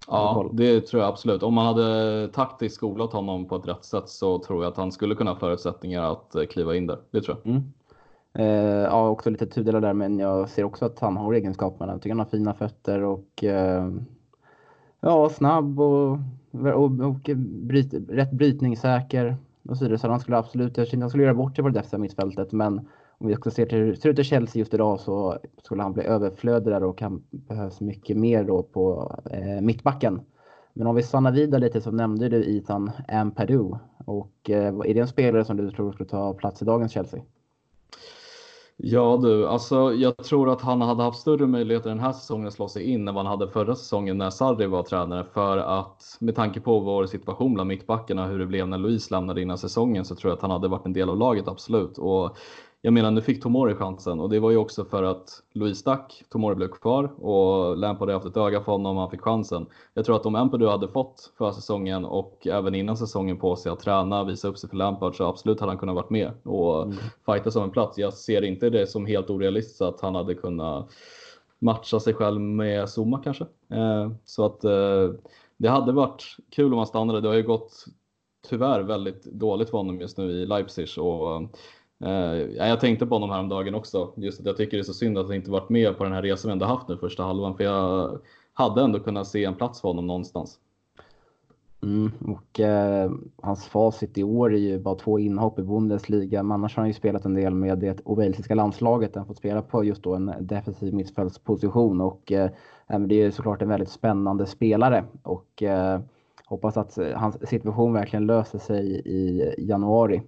Ja, det tror jag absolut. Om man hade taktiskt skolat honom på ett rätt sätt så tror jag att han skulle kunna ha förutsättningar att eh, kliva in där. Det tror jag. Mm. Eh, ja, också lite tudelad där, men jag ser också att han har egenskaperna. Jag tycker han har fina fötter och eh, ja, snabb och, och, och bryt, rätt brytningssäker och så vidare. Så han skulle absolut, jag han skulle göra bort sig på det defensiva mittfältet. Men om vi också ser till hur det ser ut i Chelsea just idag så skulle han bli överflödig där och han behövs mycket mer då på eh, mittbacken. Men om vi stannar vidare lite så nämnde du Ethan Ampadu. Och eh, är det en spelare som du tror skulle ta plats i dagens Chelsea? Ja du, alltså jag tror att han hade haft större möjligheter den här säsongen att slå sig in än vad han hade förra säsongen när Sarri var tränare. För att med tanke på vår situation bland mittbackarna, hur det blev när Luis lämnade innan säsongen, så tror jag att han hade varit en del av laget, absolut. Och jag menar, nu fick Tomori chansen och det var ju också för att Louise stack, Tomori blev kvar och Lampard hade haft ett öga för honom och han fick chansen. Jag tror att om Ampadu hade fått för säsongen och även innan säsongen på sig att träna, visa upp sig för Lampard så absolut hade han kunnat varit med och mm. fightas om en plats. Jag ser inte det som helt orealistiskt att han hade kunnat matcha sig själv med Zuma kanske. Eh, så att eh, det hade varit kul om han stannade. Det har ju gått tyvärr väldigt dåligt för honom just nu i Leipzig och Eh, jag tänkte på honom häromdagen också, just att jag tycker det är så synd att han inte varit med på den här resan vi ändå haft nu första halvan, för jag hade ändå kunnat se en plats för honom någonstans. Mm, och eh, hans facit i år är ju bara två inhopp i Bundesliga, men annars har han ju spelat en del med det walesiska landslaget. Han fått spela på just då en defensiv mittfältsposition och eh, det är ju såklart en väldigt spännande spelare och eh, hoppas att hans situation verkligen löser sig i januari.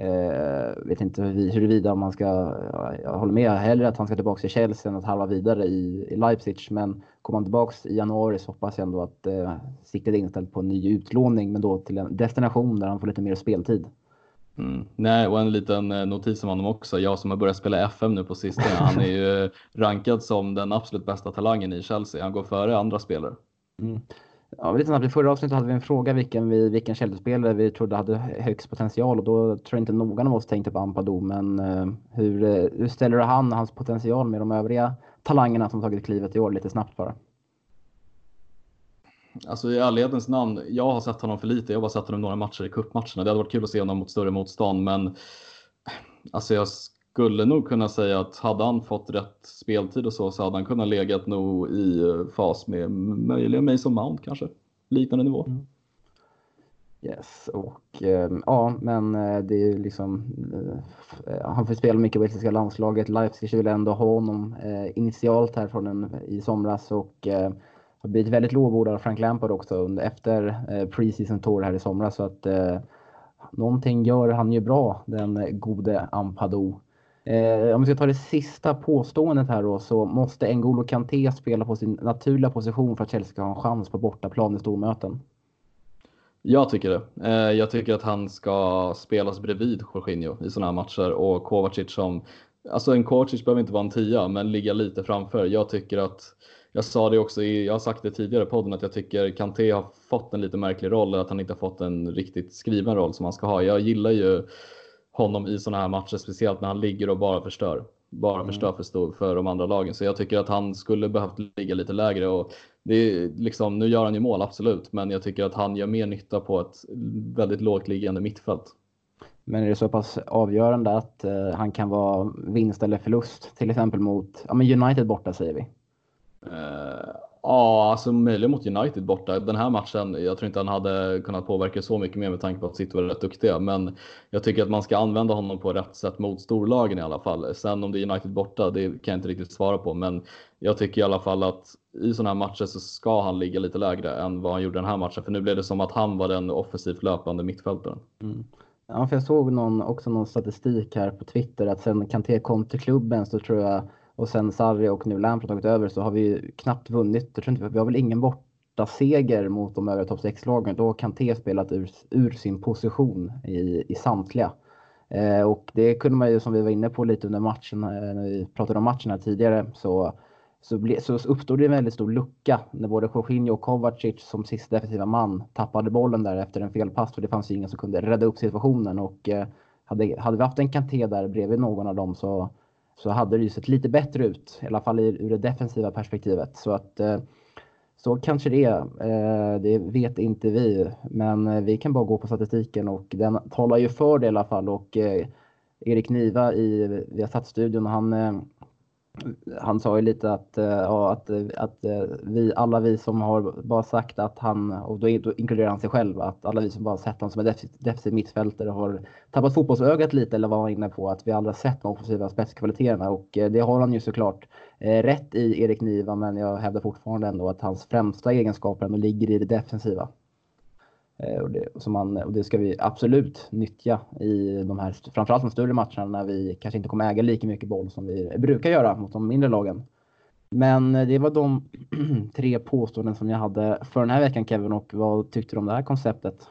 Eh, vet inte huruvida man ska, jag håller med hellre att han ska tillbaka till Chelsea än att halva vidare i, i Leipzig. Men kommer han tillbaka i januari så hoppas jag ändå att eh, siktet är inställt på en ny utlåning, men då till en destination där han får lite mer speltid. Mm. Nej, och en liten eh, notis om honom också. Jag som har börjat spela FM nu på sistone. Han är ju rankad som den absolut bästa talangen i Chelsea. Han går före andra spelare. Mm. Ja, lite snabbt, I förra avsnittet hade vi en fråga vilken, vi, vilken Chelsea-spelare vi trodde hade högst potential och då tror jag inte någon av oss tänkte på Ampadu. Men eh, hur, eh, hur ställer du han hans potential med de övriga talangerna som tagit klivet i år lite snabbt bara? Alltså i ärlighetens namn, jag har sett honom för lite. Jag har bara sett honom några matcher i cupmatcherna. Det hade varit kul att se honom mot större motstånd, men alltså jag skulle nog kunna säga att hade han fått rätt speltid och så, så hade han kunnat legat nog i eh, fas med möjligen Mason Mount kanske. Liknande nivå. Mm. Yes, och äh, ja, men äh, det är liksom. Äh, han får spela mycket i brittiska landslaget. Leipzig vill ändå ha honom initialt här från en, i somras och har blivit väldigt lovordad av Frank Lampard också under, efter eh, preseason tour här i somras. Så att någonting gör han ju bra, den gode Ampado. Eh, om vi ska ta det sista påståendet här då så måste N'Golo Kanté spela på sin naturliga position för att Chelsea ska ha en chans på bortaplan i stormöten. Jag tycker det. Eh, jag tycker att han ska spelas bredvid Jorginho i sådana här matcher och Kovacic som, alltså en Kovacic behöver inte vara en tia, men ligga lite framför. Jag tycker att, jag sa det också, i, jag har sagt det tidigare i podden, att jag tycker Kanté har fått en lite märklig roll, att han inte har fått en riktigt skriven roll som han ska ha. Jag gillar ju honom i sådana här matcher, speciellt när han ligger och bara förstör. Bara mm. förstör för, stor, för de andra lagen. Så jag tycker att han skulle behövt ligga lite lägre. Och det är liksom, nu gör han ju mål, absolut, men jag tycker att han gör mer nytta på ett väldigt lågt liggande mittfält. Men är det så pass avgörande att uh, han kan vara vinst eller förlust, till exempel mot ja, men United borta säger vi? Uh, Ja, alltså möjligen mot United borta. Den här matchen, jag tror inte han hade kunnat påverka så mycket mer med tanke på att City var rätt duktiga. Men jag tycker att man ska använda honom på rätt sätt mot storlagen i alla fall. Sen om det är United borta, det kan jag inte riktigt svara på. Men jag tycker i alla fall att i sådana här matcher så ska han ligga lite lägre än vad han gjorde den här matchen. För nu blev det som att han var den offensivt löpande mittfältaren. Mm. Ja, för jag såg någon, också någon statistik här på Twitter att sen Kanté kom till klubben så tror jag och sen Sarri och nu Lampard tagit över så har vi knappt vunnit. Jag tror inte, vi har väl ingen borta seger mot de övriga topp 6-lagen. Då har Kanté spelat ur, ur sin position i, i samtliga. Eh, och det kunde man ju, som vi var inne på lite under matchen, eh, när vi pratade om matchen här tidigare, så, så, ble, så uppstod det en väldigt stor lucka när både Jorginho och Kovacic som sista defensiva man tappade bollen där efter en felpass. För det fanns ju ingen som kunde rädda upp situationen. Och eh, hade, hade vi haft en Kanté där bredvid någon av dem så så hade det ju sett lite bättre ut, i alla fall ur det defensiva perspektivet. Så att eh, så kanske det är. Eh, det vet inte vi, men eh, vi kan bara gå på statistiken och den talar ju för det i alla fall. Och Erik Niva i Viasat-studion, han han sa ju lite att, eh, ja, att, eh, att eh, vi, alla vi som har bara sagt att han, och då, inkluderar han sig själv, att alla vi som bara sett honom som en defensiv mittfältare har tappat fotbollsögat lite eller var inne på att vi aldrig har sett de offensiva spetskvaliteterna och det har han ju såklart rätt i Erik Niva men jag hävdar fortfarande ändå att hans främsta egenskaper ändå ligger i det defensiva. Eh, och det, som man, och det ska vi absolut nyttja i de här, framförallt de större matcherna när vi kanske inte kommer äga lika mycket boll som vi brukar göra mot de mindre lagen. Men eh, det var de tre påståenden som jag hade för den här veckan Kevin och vad tyckte du om det här konceptet?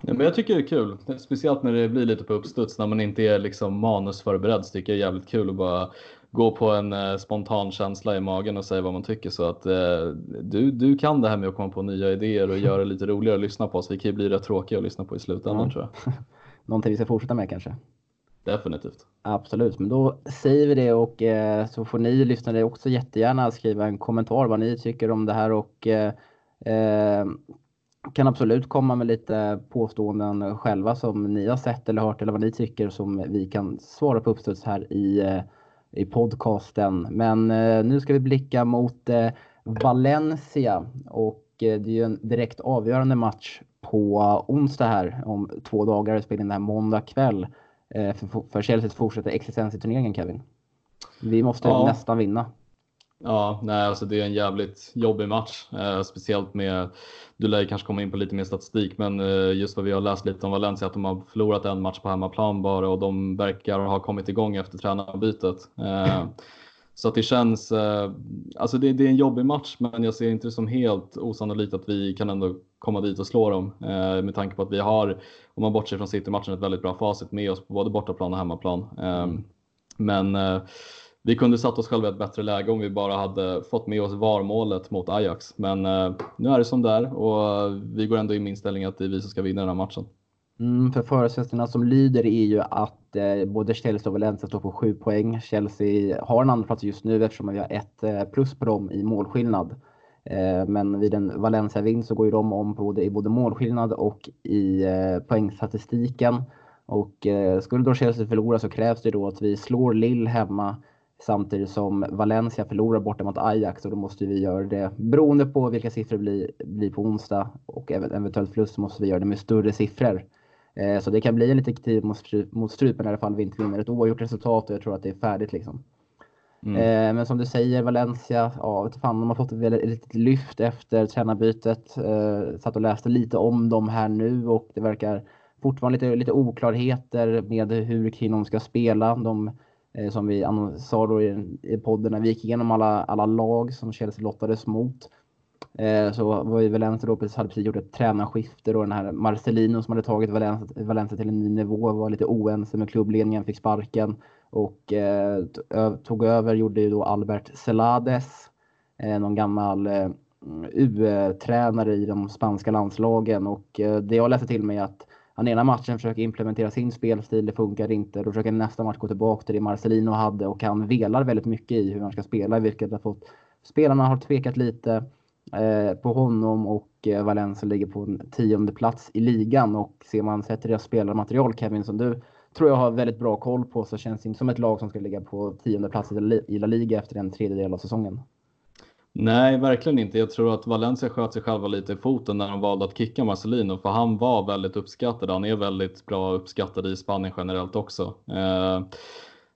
Ja, men jag tycker det är kul, speciellt när det blir lite på uppstuds när man inte är liksom manusförberedd så tycker jag det är jävligt kul att bara gå på en eh, spontan känsla i magen och säga vad man tycker. Så att eh, du, du kan det här med att komma på nya idéer och göra det lite roligare att lyssna på oss. Vi kan ju bli rätt tråkiga att lyssna på i slutändan ja. tror jag. Någonting vi ska fortsätta med kanske? Definitivt. Absolut, men då säger vi det och eh, så får ni lyssnare också jättegärna skriva en kommentar vad ni tycker om det här och eh, eh kan absolut komma med lite påståenden själva som ni har sett eller hört eller vad ni tycker som vi kan svara på uppstuds här i eh, i podcasten. Men eh, nu ska vi blicka mot eh, Valencia och eh, det är ju en direkt avgörande match på onsdag här om två dagar. Spelar in det här måndag kväll för, för Chelseas fortsätta existens i turneringen Kevin. Vi måste ja. nästan vinna. Ja, nej, alltså det är en jävligt jobbig match, eh, speciellt med, du lär kanske komma in på lite mer statistik, men eh, just vad vi har läst lite om Valencia, att de har förlorat en match på hemmaplan bara och de verkar ha kommit igång efter tränarbytet. Eh, så att det känns, eh, alltså det, det, är en jobbig match, men jag ser inte det som helt osannolikt att vi kan ändå komma dit och slå dem eh, med tanke på att vi har, om man bortser från City-matchen, ett väldigt bra facit med oss på både bortaplan och hemmaplan. Eh, men vi kunde satt oss själva i ett bättre läge om vi bara hade fått med oss VAR-målet mot Ajax. Men eh, nu är det som det är och eh, vi går ändå i min inställningen att det är vi som ska vinna den här matchen. Mm, för förutsättningarna som lyder är ju att eh, både Chelsea och Valencia står på 7 poäng. Chelsea har en andra plats just nu eftersom vi har ett eh, plus på dem i målskillnad. Eh, men vid en Valencia-vinst så går ju de om både, i både målskillnad och i eh, poängstatistiken. Och eh, skulle då Chelsea förlora så krävs det då att vi slår Lill hemma Samtidigt som Valencia förlorar borta mot Ajax och då måste vi göra det beroende på vilka siffror det blir, blir på onsdag och eventuellt förlust så måste vi göra det med större siffror. Eh, så det kan bli en liten kniv mot, mot strupen i alla fall vi inte vinner ett oavgjort resultat och jag tror att det är färdigt liksom. Mm. Eh, men som du säger, Valencia, ja, vet fan, de har fått ett litet lyft efter tränarbytet. Eh, satt och läste lite om dem här nu och det verkar fortfarande lite, lite oklarheter med hur de ska spela. De, Eh, som vi sa då i, i podden när vi gick igenom alla, alla lag som Chelsea lottades mot. Eh, så var ju Valencia då precis, hade precis gjort ett tränarskifte och den här Marcelino som hade tagit Valencia, Valencia till en ny nivå var lite oense med klubbledningen, fick sparken och eh, tog över gjorde ju då Albert Celades, eh, någon gammal eh, U-tränare i de spanska landslagen och eh, det jag läste till mig är att han ena matchen försöker implementera sin spelstil, det funkar inte. Då försöker nästa match gå tillbaka till det Marcelino hade och han velar väldigt mycket i hur han ska spela, vilket har fått spelarna har tvekat lite eh, på honom och eh, Valencia ligger på en tionde plats i ligan och ser man sett deras spelarmaterial Kevin som du tror jag har väldigt bra koll på så känns det inte som ett lag som ska ligga på tionde plats i La Liga efter en tredjedel av säsongen. Nej, verkligen inte. Jag tror att Valencia sköt sig själva lite i foten när de valde att kicka Marcelino, för han var väldigt uppskattad. Han är väldigt bra uppskattad i Spanien generellt också. Eh,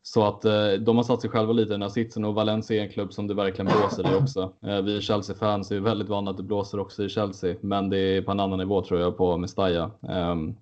så att eh, de har satt sig själva lite i den här sitsen och Valencia är en klubb som det verkligen blåser i också. Eh, vi Chelsea-fans är väldigt vana att det blåser också i Chelsea, men det är på en annan nivå tror jag på Mestalla. Ehm,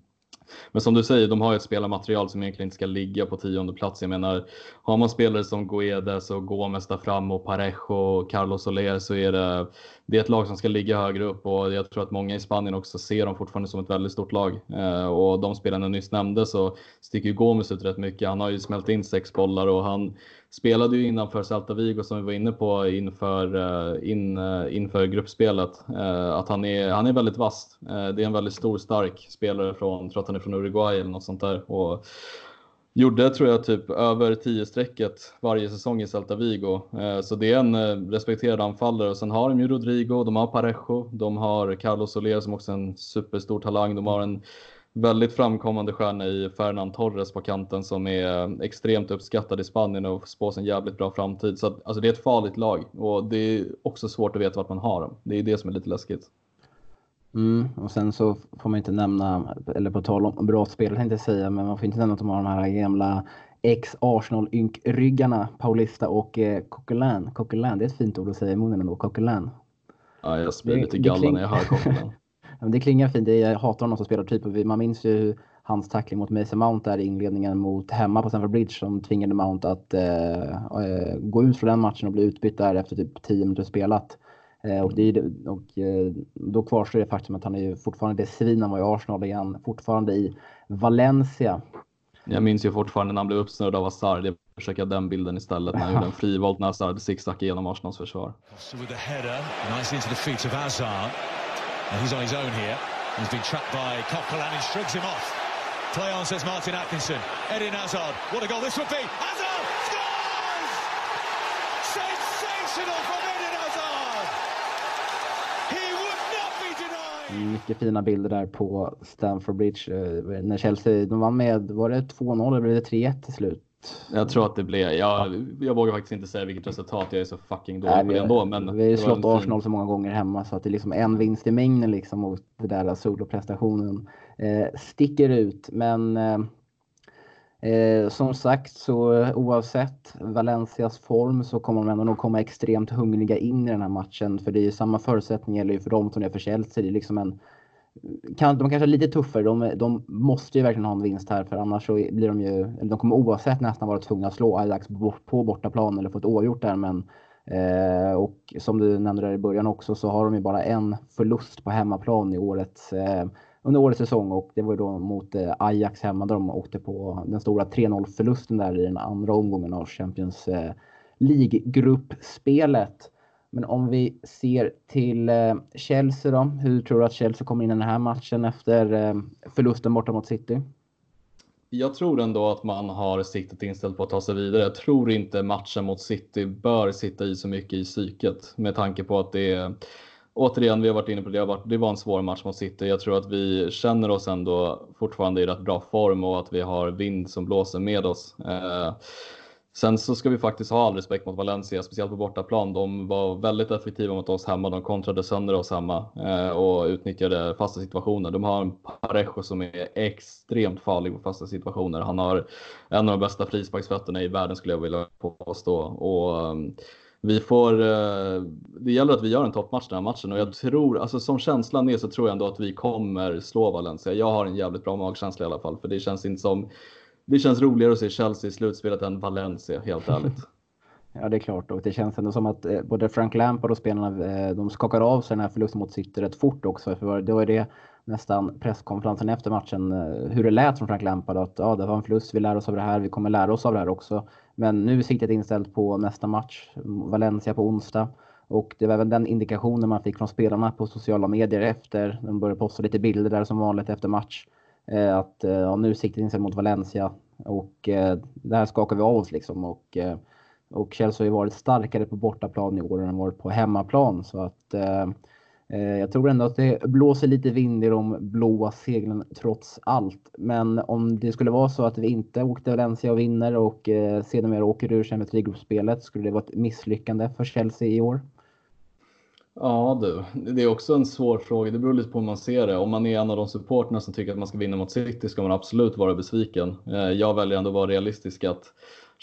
men som du säger, de har ju ett spelarmaterial som egentligen inte ska ligga på tionde plats. Jag menar, har man spelare som Guedes och Gomes där fram och Parejo och Carlos Soler så är det, det är ett lag som ska ligga högre upp och jag tror att många i Spanien också ser dem fortfarande som ett väldigt stort lag. Eh, och de spelarna jag nyss nämnde så sticker ju Gomes ut rätt mycket. Han har ju smält in sex bollar och han spelade ju innanför Celta Vigo som vi var inne på inför, eh, in, eh, inför gruppspelet. Eh, att han är, han är väldigt vass. Det är en väldigt stor stark spelare från, tror att han är från Uruguay eller något sånt där. Och gjorde tror jag typ över 10 strecket varje säsong i Celta Vigo. Så det är en respekterad anfallare och sen har de ju Rodrigo, de har Parejo, de har Carlos Soler som också är en superstor talang. De har en väldigt framkommande stjärna i Fernan Torres på kanten som är extremt uppskattad i Spanien och spås en jävligt bra framtid. Så att, alltså det är ett farligt lag och det är också svårt att veta vart man har dem. Det är det som är lite läskigt. Mm, och sen så får man inte nämna, eller på tal om bra spel tänkte jag säga, men man får inte nämna att de har de här gamla ex-Arsenal-ynkryggarna Paulista och eh, Coquelin. Coquelin, det är ett fint ord att säga i munnen ändå, Coquelin. Ja, jag spyr lite galla när jag hör Coquelin. det klingar fint. Jag hatar honom som spelar typ. Man minns ju hans tackling mot Mason Mount där i inledningen mot hemma på Stamford Bridge som tvingade Mount att eh, eh, gå ut från den matchen och bli utbytt där efter typ 10 minuter spelat. Eh, och, det, och eh, då kvarstår det faktum att han är ju fortfarande det svin han var i Arsenal igen, fortfarande i Valencia. Jag minns ju fortfarande när han blev uppsnurrad av Hazard. Jag försöker den bilden istället när han gjorde en frivolt när Hazard zigzackade genom Arsenals försvar. He's on his own here. He's been trapped by Coquelin and shrugs him off. Play on, says Martin Atkinson. Eden Hazard. What a goal this would be. Hazard scores! Sensational from Eden Hazard! He would not be denied! Mycket fina bilder där på Stamford Bridge. Eh, när Chelsea, de vann med, var det 2-0 eller blev det 3-1 till slut? Jag tror att det blev, jag, jag vågar faktiskt inte säga vilket resultat, jag är så fucking dålig Nej, på det ändå. Men vi har ju slått Arsenal så många gånger hemma så att det är liksom en vinst i mängden liksom mot det där soloprestationen eh, sticker ut. Men eh, eh, som sagt så oavsett Valencias form så kommer de ändå nog komma extremt hungriga in i den här matchen. För det är ju samma förutsättningar gäller ju för dem som det är för Chelsea. Det är liksom en kan, de kanske är lite tuffare. De, de måste ju verkligen ha en vinst här för annars så blir de ju, eller de kommer oavsett nästan vara tvungna att slå Ajax på bortaplan eller få ett oavgjort där. Men, eh, och som du nämnde där i början också så har de ju bara en förlust på hemmaplan i årets, eh, under årets säsong och det var ju då mot eh, Ajax hemma där de åkte på den stora 3-0 förlusten där i den andra omgången av Champions eh, League-gruppspelet. Men om vi ser till eh, Chelsea då. Hur tror du att Chelsea kommer in i den här matchen efter eh, förlusten borta mot City? Jag tror ändå att man har siktet inställt på att ta sig vidare. Jag tror inte matchen mot City bör sitta i så mycket i psyket med tanke på att det är Återigen, vi har varit inne på det, det, varit, det var en svår match mot City. Jag tror att vi känner oss ändå fortfarande i rätt bra form och att vi har vind som blåser med oss. Eh, Sen så ska vi faktiskt ha all respekt mot Valencia, speciellt på bortaplan. De var väldigt effektiva mot oss hemma. De kontrade sönder oss hemma eh, och utnyttjade fasta situationer. De har en Parejo som är extremt farlig på fasta situationer. Han har en av de bästa frisparksfötterna i världen skulle jag vilja påstå. Och, ehm, vi får, eh, det gäller att vi gör en toppmatch den här matchen och jag tror, alltså som känslan är så tror jag ändå att vi kommer slå Valencia. Jag har en jävligt bra magkänsla i alla fall, för det känns inte som det känns roligare att se Chelsea i slutspelet än Valencia, helt ärligt. Ja, det är klart. Och det känns ändå som att eh, både Frank Lampard och spelarna eh, de skakar av sig den här förlusten mot City rätt fort också. För det var det nästan presskonferensen efter matchen, eh, hur det lät från Frank Lampard. Att ja, det var en förlust, vi lär oss av det här, vi kommer lära oss av det här också. Men nu är siktet inställt på nästa match, Valencia på onsdag. Och det var även den indikationen man fick från spelarna på sociala medier efter. De började posta lite bilder där som vanligt efter match. Eh, att eh, ja, nu siktar in sig mot Valencia och eh, det här skakar vi av oss liksom. Och, eh, och Chelsea har ju varit starkare på bortaplan i år än varit på hemmaplan. Så att eh, jag tror ändå att det blåser lite vind i de blåa seglen trots allt. Men om det skulle vara så att vi inte åkte Valencia och vinner och eh, sedermera åker ur Champions League-gruppspelet skulle det vara ett misslyckande för Chelsea i år. Ja du, det är också en svår fråga. Det beror lite på hur man ser det. Om man är en av de supporterna som tycker att man ska vinna mot City ska man absolut vara besviken. Eh, jag väljer ändå att vara realistisk att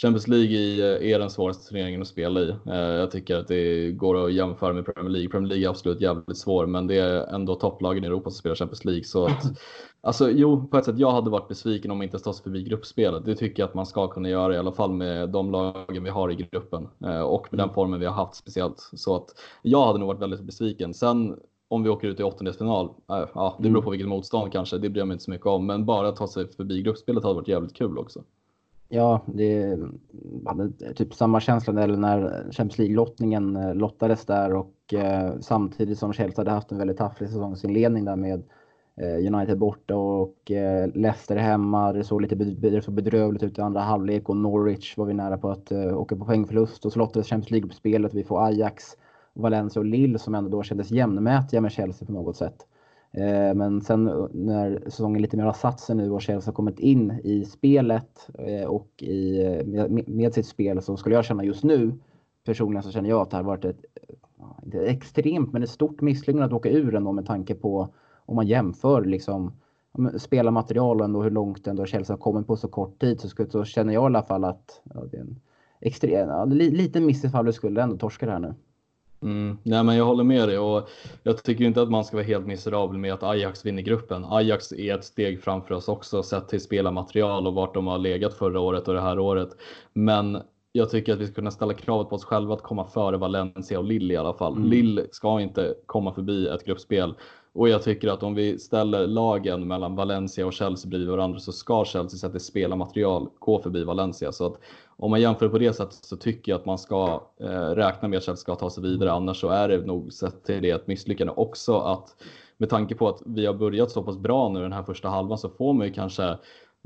Champions League eh, är den svåraste turneringen att spela i. Eh, jag tycker att det går att jämföra med Premier League. Premier League är absolut jävligt svår, men det är ändå topplagen i Europa som spelar Champions League. Så att, alltså, jo, på ett sätt, jag hade varit besviken om man inte tas förbi gruppspelet. Det tycker jag att man ska kunna göra, i alla fall med de lagen vi har i gruppen eh, och med den formen vi har haft speciellt. Så att jag hade nog varit väldigt besviken. Sen om vi åker ut i åttondelsfinal, ja, det beror mm. på vilket motstånd kanske, det bryr jag mig inte så mycket om. Men bara att ta sig förbi gruppspelet hade varit jävligt kul också. Ja, det är typ samma känsla när Champions League-lottningen eh, lottades där och eh, samtidigt som Chelsea hade haft en väldigt tafflig säsongsinledning där med eh, United borta och eh, Leicester hemma. Det såg lite det såg bedrövligt ut i andra halvlek och Norwich var vi nära på att eh, åka på poängförlust och så lottades Champions League-spelet. Vi får Ajax, Valencia och Lille som ändå då kändes jämnmätiga med Chelsea på något sätt. Eh, men sen eh, när säsongen lite mer har satt sig nu och Chelsea har kommit in i spelet eh, och i, med, sitt spel så skulle jag känna just nu personligen så känner jag att det har varit ett, inte extremt, men ett stort misslyckande att åka ur ändå med tanke på om man jämför liksom spelarmaterialen och hur långt ändå Chelsea har kommit på så kort tid så, så känner jag i alla fall att ja, det är en extrem, ja, liten miss ifall du skulle ändå torska det här nu. Mm. Nej, men jag håller med dig och jag tycker inte att man ska vara helt miserabel med att Ajax vinner gruppen. Ajax är ett steg framför oss också sett till spelarmaterial och vart de har legat förra året och det här året. Men jag tycker att vi ska kunna ställa kravet på oss själva att komma före Valencia och Lille i alla fall. Mm. Lille ska inte komma förbi ett gruppspel och jag tycker att om vi ställer lagen mellan Valencia och Chelsea bredvid varandra så ska Chelsea till spelarmaterial gå förbi Valencia. Så att om man jämför på det sättet så tycker jag att man ska eh, räkna med att Chelsea ska ta sig vidare. Annars så är det nog sett till det ett misslyckande också att med tanke på att vi har börjat så pass bra nu den här första halvan så får man ju kanske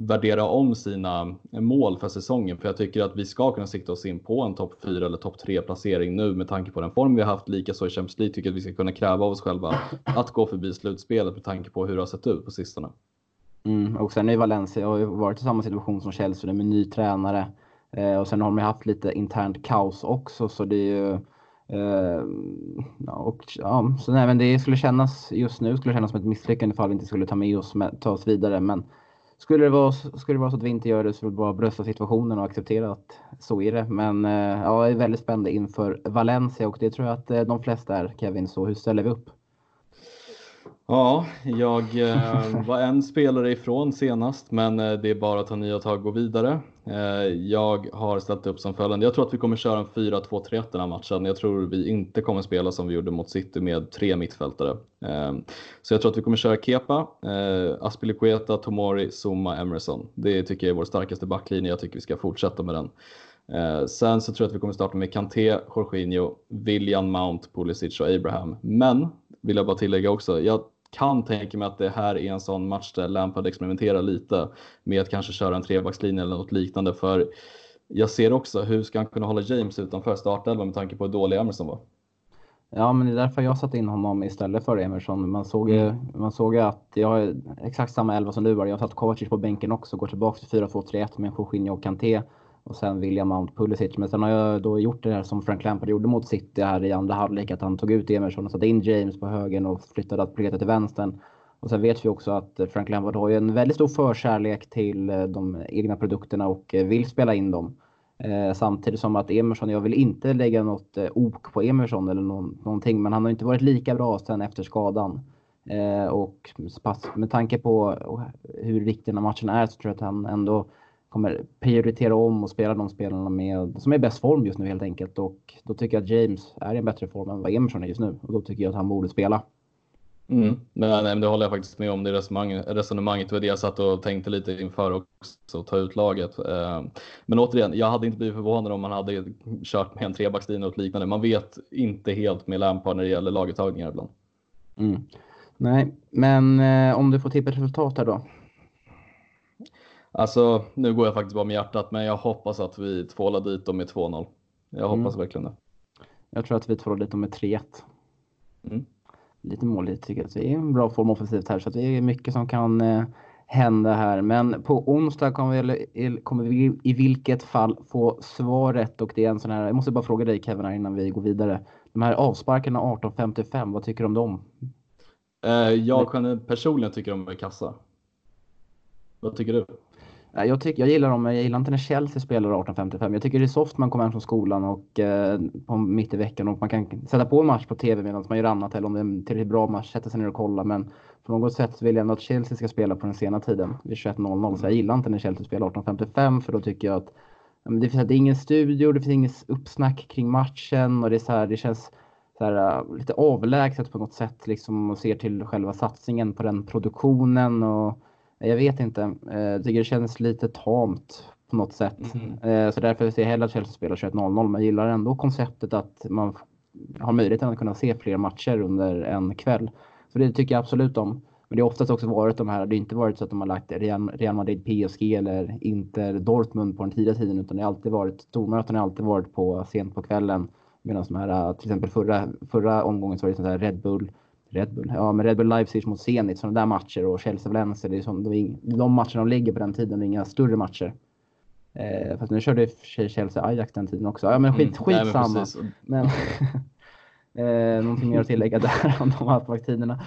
värdera om sina mål för säsongen. För jag tycker att vi ska kunna sikta oss in på en topp 4 eller topp 3 placering nu med tanke på den form vi har haft. Likaså i Champions League tycker jag att vi ska kunna kräva av oss själva att gå förbi slutspelet med tanke på hur det har sett ut på sistone. Mm, och sen är Valencia har ju varit i samma situation som Chelsea med ny tränare. Eh, och sen har de ju haft lite internt kaos också så det är ju eh, och, ja, så nej, men det skulle kännas just nu skulle kännas som ett misslyckande ifall vi inte skulle ta med oss, med, ta oss vidare. Men skulle det, vara, skulle det vara så att vi inte gör det så vill bara brösta situationen och acceptera att så är det. Men eh, ja, jag är väldigt spänd inför Valencia och det tror jag att eh, de flesta är Kevin. Så hur ställer vi upp? Ja, jag eh, var en spelare ifrån senast, men eh, det är bara att ta nya tag och gå vidare. Eh, jag har ställt upp som följande. Jag tror att vi kommer köra en 4-2-3-1 den här matchen. Jag tror vi inte kommer spela som vi gjorde mot City med tre mittfältare. Eh, så jag tror att vi kommer köra Kepa, eh, Aspilicueta, Tomori, Zuma, Emerson. Det tycker jag är vår starkaste backlinje. Jag tycker vi ska fortsätta med den. Eh, sen så tror jag att vi kommer starta med Kanté, Jorginho, William Mount, Pulisic och Abraham. Men vill jag bara tillägga också. Jag kan tänka mig att det här är en sån match där Lampard experimenterar lite med att kanske köra en trebackslinje eller något liknande. För jag ser också hur ska han kunna hålla James utanför startelvan med tanke på hur dålig Emerson var. Ja, men det är därför jag satte in honom istället för Emerson. Man såg, ju man såg att jag har exakt samma elva som du har. Jag har satt Kovacic på bänken också, går tillbaka till 4-2-3-1 med Jorginho och Kanté och sen William Mount Pulisic. Men sen har jag då gjort det här som Frank Lampard gjorde mot City här i andra halvlek, att han tog ut Emerson och satte in James på högen och flyttade Aspilicueta till vänstern. Och sen vet vi också att Frank Lampard har ju en väldigt stor förkärlek till eh, de egna produkterna och eh, vill spela in dem. Eh, samtidigt som att Emerson, jag vill inte lägga något ok på Emerson eller någonting, men han har inte varit lika bra sen efter skadan. Och med tanke på oh, hur viktig den här matchen är så tror jag att han ändå kommer prioritera om och spela de spelarna med, som är i bäst form just nu helt enkelt. Och då tycker jag att James är i en bättre form än vad Emerson är just nu. Och då tycker jag att han borde spela. Mm. Men, nej, men det håller jag faktiskt med om. Det resonemanget, resonemanget var det jag satt och tänkte lite inför också, att ta ut laget. Eh, men återigen, jag hade inte blivit förvånad om man hade kört med en trebackslinje och liknande. Man vet inte helt med Lampard när det gäller laguttagningar ibland. Mm. Nej, men eh, om du får tippa ett resultat här då? Alltså, nu går jag faktiskt bara med hjärtat, men jag hoppas att vi tvålar dit dem med 2-0. Jag hoppas mm. verkligen det. Jag tror att vi tvålar dit dem med 3-1. Mm. Lite måligt tycker jag att vi är i en bra form offensivt här, så att det är mycket som kan eh, hända här. Men på onsdag kommer vi, kommer vi i vilket fall få svaret och det är en sån här, jag måste bara fråga dig Kevin här innan vi går vidare. De här avsparkarna 18.55, vad tycker du om dem? Eh, jag personligen tycker de är kassa. Vad tycker du? Jag, tycker, jag gillar dem, jag gillar inte när Chelsea spelar 18.55. Jag tycker det är soft man kommer hem från skolan och eh, på mitt i veckan och man kan sätta på en match på TV medan man gör annat eller om det är en tillräckligt bra match, sätta sig ner och kolla. Men på något sätt vill jag ändå att Chelsea ska spela på den sena tiden vid 21.00. Så jag gillar inte när Chelsea spelar 18.55 för då tycker jag att det finns, det är ingen studio, det finns inget uppsnack kring matchen och det är så här, det känns så här, eh, lite avlägset på något sätt liksom och ser till själva satsningen på den produktionen och jag vet inte. Eh, jag tycker det känns lite tamt på något sätt. Mm. Så därför ser jag hellre att Chelsea spelar 21.00 men jag gillar ändå konceptet att man har möjligheten att kunna se fler matcher under en kväll. Så det tycker jag absolut om. Men det har oftast också varit de här, det har inte varit så att de har lagt Real Madrid PSG eller Inter Dortmund på den tidiga tiden utan det har alltid varit, stormöten har alltid varit på sent på kvällen. Medan de här, till exempel förra, förra omgången så var det sånt här Red Bull Red Bull, ja men Red Bull Leipzig mot Zenit, sådana där matcher och Chelsea Valencia, det är som, de, de matcherna de ligger på den tiden, det är inga större matcher. Eh, fast nu körde Chelsea Ajax den tiden också. Ja men skit, mm, skitsamma. Nej, men, eh, någonting mer att tillägga där om de avsparkstiderna?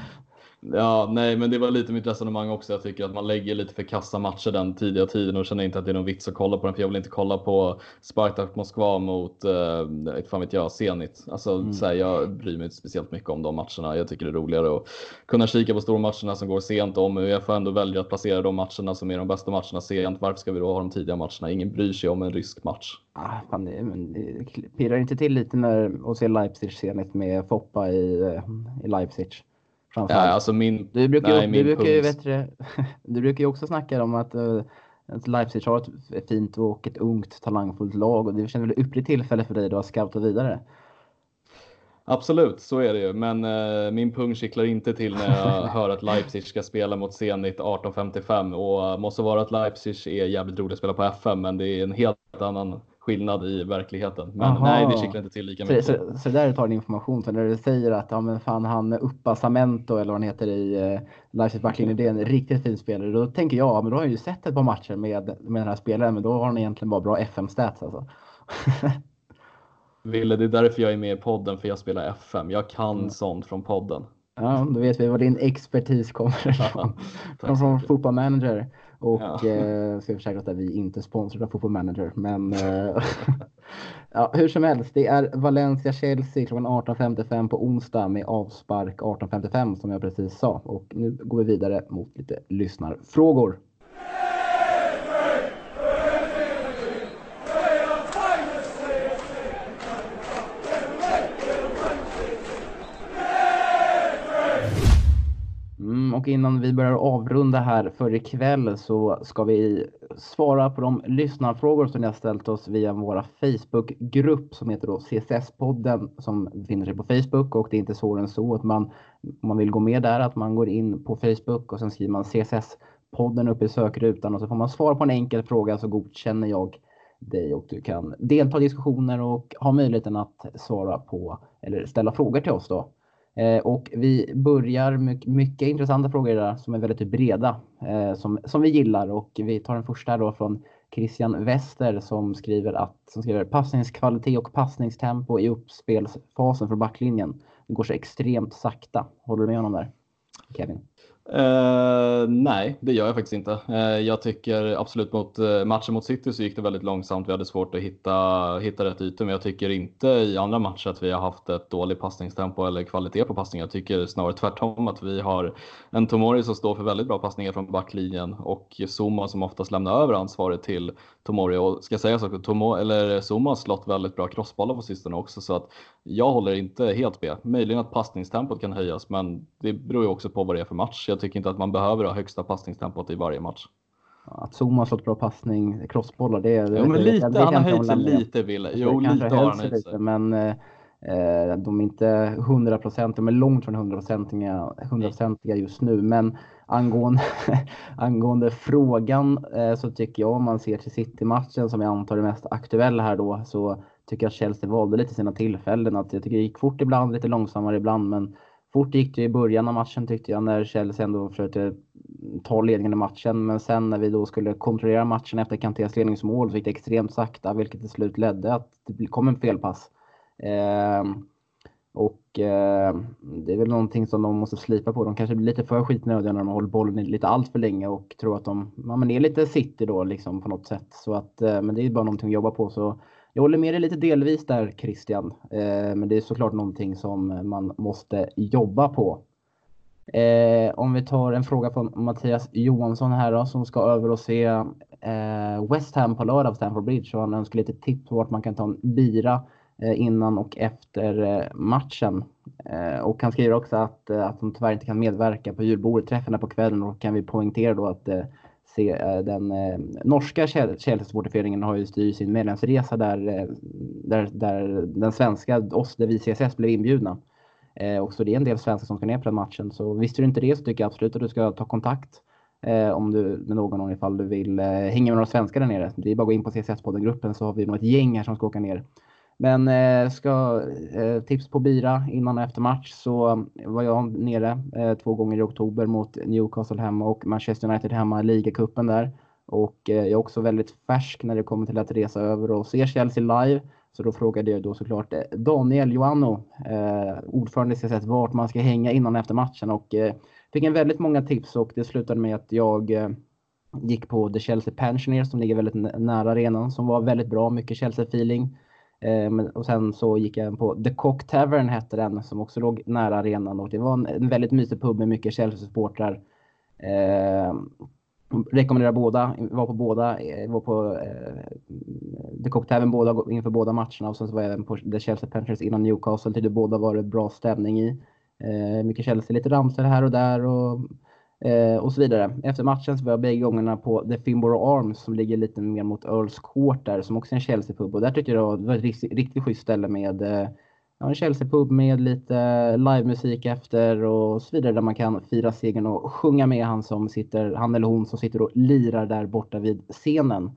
Ja, nej, men det var lite mitt resonemang också. Jag tycker att man lägger lite för kassa matcher den tidiga tiden och känner inte att det är någon vits att kolla på den. För jag vill inte kolla på Spartak Moskva mot, eh, fan vet jag, Zenit. Alltså, mm. så här, jag bryr mig inte speciellt mycket om de matcherna. Jag tycker det är roligare att kunna kika på stormatcherna som går sent. Om UEFA ändå väljer att placera de matcherna som är de bästa matcherna sent, varför ska vi då ha de tidiga matcherna? Ingen bryr sig om en rysk match. Ah, fan, det, men det pirrar inte till lite när att se Leipzig Zenit med Foppa i, eh, i Leipzig? Ja, alltså min, du brukar, nej, du, brukar ju, vet du, brukar ju också snacka om att, uh, att Leipzig har ett fint och ett ungt talangfullt lag och det känns väl ett ypperligt tillfälle för dig då att scouta vidare. Absolut, så är det ju. Men uh, min pung kittlar inte till när jag hör att Leipzig ska spela mot Zenit 18.55 och uh, måste vara att Leipzig är jävligt roligt att spela på FM, men det är en helt annan skillnad i verkligheten. Men Aha. nej, det kittlar inte till lika mycket. Så, så, så där tar din information. Så när du säger att ja, men fan, han Uppa Samento eller vad han heter i eh, Leipzigs backlinje, det är en riktigt fin spelare. Då tänker jag, men då har jag ju sett ett par matcher med, med den här spelaren, men då har han egentligen bara bra FM-stats alltså. Ville, det är därför jag är med i podden, för jag spelar FM. Jag kan mm. sånt från podden. Ja, då vet vi var din expertis kommer ifrån. från, från Football Manager. Och ja. eh, ska försäkra att vi inte sponsrade av Football Manager. Men eh, ja, hur som helst, det är Valencia-Chelsea klockan 18.55 på onsdag med avspark 18.55 som jag precis sa. Och nu går vi vidare mot lite lyssnarfrågor. Och innan vi börjar avrunda här för ikväll så ska vi svara på de lyssnarfrågor som ni har ställt oss via våra Facebookgrupp som heter då CSS-podden som befinner sig på Facebook och det är inte svårare än så att man, om man vill gå med där, att man går in på Facebook och sen skriver man CSS-podden upp i sökrutan och så får man svara på en enkel fråga så godkänner jag dig och du kan delta i diskussioner och ha möjligheten att svara på eller ställa frågor till oss då. Eh, och vi börjar med mycket intressanta frågor där som är väldigt typ breda, eh, som, som vi gillar. Och vi tar den första då från Christian Wester som skriver att som skriver passningskvalitet och passningstempo i uppspelsfasen för backlinjen. Det går så extremt sakta. Håller du med honom där? Kevin? Uh, nej, det gör jag faktiskt inte. Uh, jag tycker absolut mot uh, matchen mot City så gick det väldigt långsamt. Vi hade svårt att hitta, hitta rätt ytor, men jag tycker inte i andra matcher att vi har haft ett dåligt passningstempo eller kvalitet på passningar. Jag tycker snarare tvärtom att vi har en Tomori som står för väldigt bra passningar från backlinjen och Zuma som oftast lämnar över ansvaret till Tomori. Och ska sägas också, Tomo, eller Zuma har slått väldigt bra crossbollar på sistone också, så att jag håller inte helt med. Möjligen att passningstempot kan höjas, men det beror ju också på vad det är för match jag tycker inte att man behöver ha högsta passningstempot i varje match. Att Zuma har slått bra passning, crossbollar, det är... Jo, men lite, det, han har höjt sig lite, Wille. Jo, lite har han höjt sig. Men eh Eh, de är inte 100 de är långt från 100-procentiga just nu. Men angående, angående frågan eh, så tycker jag, om man ser till City-matchen som jag antar är mest aktuell här då, så tycker jag att Chelsea valde lite sina tillfällen. Att jag tycker det gick fort ibland, lite långsammare ibland, men Fort gick det i början av matchen tyckte jag när Chelsea ändå försökte ta ledningen i matchen. Men sen när vi då skulle kontrollera matchen efter Kantés ledningsmål så gick det extremt sakta vilket till slut ledde att det kom en felpass. Eh, och eh, det är väl någonting som de måste slipa på. De kanske blir lite för skitnödiga när de håller bollen lite allt för länge och tror att de ja, men är lite city då liksom på något sätt. Så att, eh, men det är bara någonting att jobba på. Så jag håller med dig lite delvis där Christian, eh, men det är såklart någonting som man måste jobba på. Eh, om vi tar en fråga från Mattias Johansson här då, som ska över och se eh, West Ham på lördag på Stamford Bridge och han önskar lite tips på vart man kan ta en bira Eh, innan och efter eh, matchen. Eh, och han skriver också att, att de tyvärr inte kan medverka på julbordet, träffarna på kvällen och kan vi poängtera då att se, den norska Chelsea-supporterföreningen har ju styrt sin medlemsresa där, där, där den svenska, oss, där vi CSS blev inbjudna. Och så det är en del svenskar som ska ner på den matchen. Så visste du inte det så tycker jag absolut att du ska ta kontakt om du, med någon ifall du vill hänga med några svenskar där nere. Det är bara att gå in på CSS-podden-gruppen så har vi nog ett gäng här som ska åka ner. Men eh, ska eh, tips på bira innan och efter match så var jag nere eh, två gånger i oktober mot Newcastle hemma och Manchester United hemma i ligacupen där. Och eh, jag är också väldigt färsk när det kommer till att resa över och se Chelsea live. Så då frågade jag då såklart eh, Daniel Joanno, eh, ordförande i CSS, vart man ska hänga innan och efter matchen och eh, fick en väldigt många tips och det slutade med att jag eh, gick på The Chelsea Pensioners som ligger väldigt nära arenan som var väldigt bra, mycket Chelsea-feeling. Eh, men, och sen så gick jag på The Cock Tavern hette den som också låg nära arenan och det var en, en väldigt mysig pub med mycket Chelsea-supportrar. Eh, rekommenderar båda, var på båda, eh, var på eh, The Cock Tavern båda, inför båda matcherna och sen så var jag även på The Chelsea Panthers innan Newcastle. Tyckte båda var det bra stämning i. Eh, mycket Chelsea, lite ramsor här och där och Eh, och så vidare. Efter matchen så var jag bägge gångerna på The Fimboro Arms som ligger lite mer mot Earls Court där, som också är en Chelsea-pub. Och där tyckte jag det var ett riktigt, riktigt schysst ställe med eh, ja, en Chelsea-pub med lite livemusik efter och så vidare där man kan fira segern och sjunga med han som sitter, han eller hon som sitter och lirar där borta vid scenen.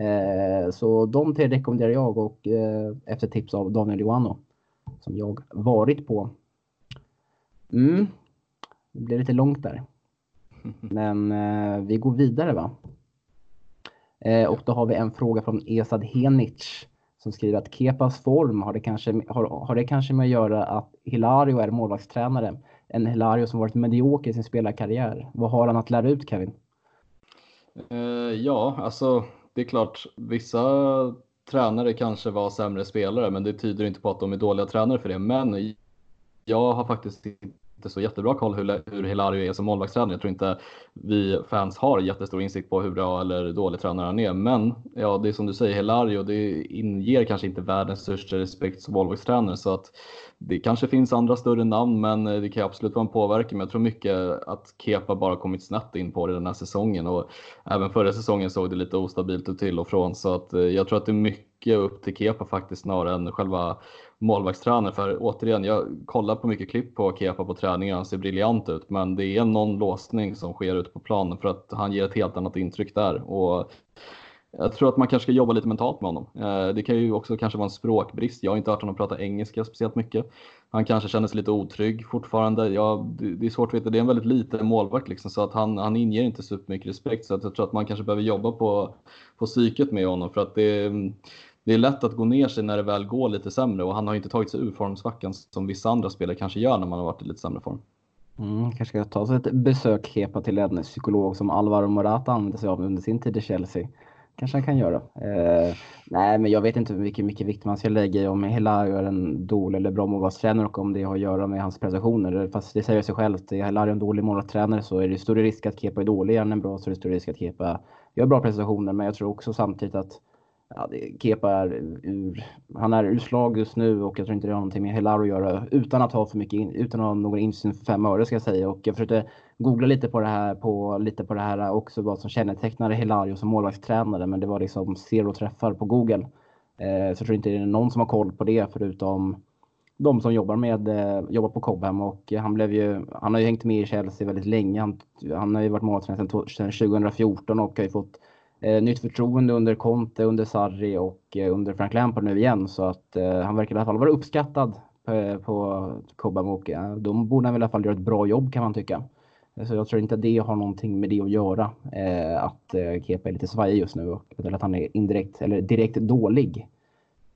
Eh, så de tre rekommenderar jag och eh, efter tips av Daniel Joanno som jag varit på. Mm. Det blev lite långt där. Men eh, vi går vidare va? Eh, och då har vi en fråga från Esad Henic som skriver att Kepas form har det kanske, har, har det kanske med att göra att Hilario är målvaktstränare. En Hilario som varit medioker i sin spelarkarriär. Vad har han att lära ut Kevin? Eh, ja, alltså det är klart, vissa tränare kanske var sämre spelare, men det tyder inte på att de är dåliga tränare för det. Men jag har faktiskt inte så jättebra koll hur, hur Hilario är som målvaktstränare. Jag tror inte vi fans har jättestor insikt på hur bra eller dålig tränare han är. Men ja, det är som du säger, Hilario, det inger kanske inte världens största respekt som målvaktstränare. Så att det kanske finns andra större namn, men eh, det kan absolut vara en påverkan. Men jag tror mycket att Kepa bara kommit snett in på det den här säsongen och även förra säsongen såg det lite ostabilt ut till och från. Så att eh, jag tror att det är mycket mycket upp till Kepa faktiskt snarare än själva målvaktstränaren. För återigen, jag kollar på mycket klipp på Kepa på träningen, han ser briljant ut. Men det är någon låsning som sker ute på planen för att han ger ett helt annat intryck där. Och jag tror att man kanske ska jobba lite mentalt med honom. Eh, det kan ju också kanske vara en språkbrist. Jag har inte hört honom prata engelska speciellt mycket. Han kanske känner sig lite otrygg fortfarande. Ja, det är svårt att veta. Det är en väldigt liten målvakt liksom, så att han, han inger inte supermycket respekt. Så att jag tror att man kanske behöver jobba på, på psyket med honom för att det, det är lätt att gå ner sig när det väl går lite sämre och han har inte tagit sig ur formsvackan som vissa andra spelare kanske gör när man har varit i lite sämre form. Mm, kanske ska ta sig ett besök Kepa till en psykolog som Alvaro Morata använde sig av under sin tid i Chelsea. Kanske han kan göra. Eh, nej, men jag vet inte hur mycket, mycket vikt man ska lägga i om Hilario är en dålig eller bra målvaktstränare och om det har att göra med hans prestationer. Fast det säger sig självt. Är Hilario en dålig målvaktstränare så är det större risk att Kepa är dålig. Är han en bra så är det större risk att Kepa gör bra prestationer. Men jag tror också samtidigt att ja, det, Kepa är ur, han är ur slag just nu och jag tror inte det har någonting med Hilario att göra utan att ha för mycket, in, utan att ha någon insyn för fem öre ska jag säga. Och jag försökte googla lite på det här, på, lite på det här också vad som kännetecknade Hilario som målvaktstränare men det var liksom zero träffar på Google. Eh, så jag tror inte det är någon som har koll på det förutom de som jobbar med eh, jobbar på Cobham och han blev ju, han har ju hängt med i Chelsea väldigt länge. Han, han har ju varit målvaktstränare sedan 2014 och har ju fått Eh, nytt förtroende under Conte, under Sarri och eh, under Frank Lampard nu igen. Så att eh, han verkar i alla fall vara uppskattad eh, på, på Cobham och eh, de borde han i alla fall göra ett bra jobb kan man tycka. Så jag tror inte att det har någonting med det att göra. Eh, att eh, Kepa är lite svajig just nu och eller att han är indirekt eller direkt dålig.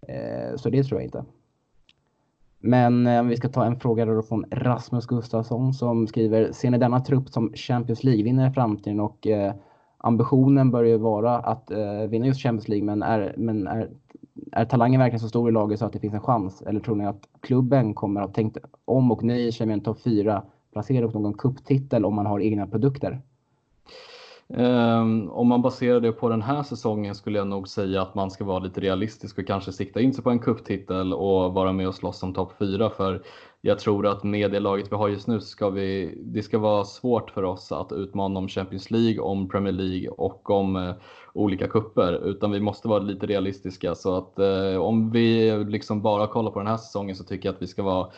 Eh, så det tror jag inte. Men eh, vi ska ta en fråga då från Rasmus Gustafsson som skriver Ser ni denna trupp som Champions League-vinnare i framtiden och eh, ambitionen bör ju vara att eh, vinna just Champions League men, är, men är, är talangen verkligen så stor i laget så att det finns en chans? Eller tror ni att klubben kommer att tänkt om och nöjer sig med en topp 4 placera upp någon kupptitel om man har egna produkter? Um, om man baserar det på den här säsongen skulle jag nog säga att man ska vara lite realistisk och kanske sikta in sig på en kupptitel och vara med och slåss om topp 4 för jag tror att med det laget vi har just nu ska vi, det ska vara svårt för oss att utmana om Champions League, om Premier League och om eh, olika kupper. Utan vi måste vara lite realistiska. Så att eh, om vi liksom bara kollar på den här säsongen så tycker jag att vi ska vara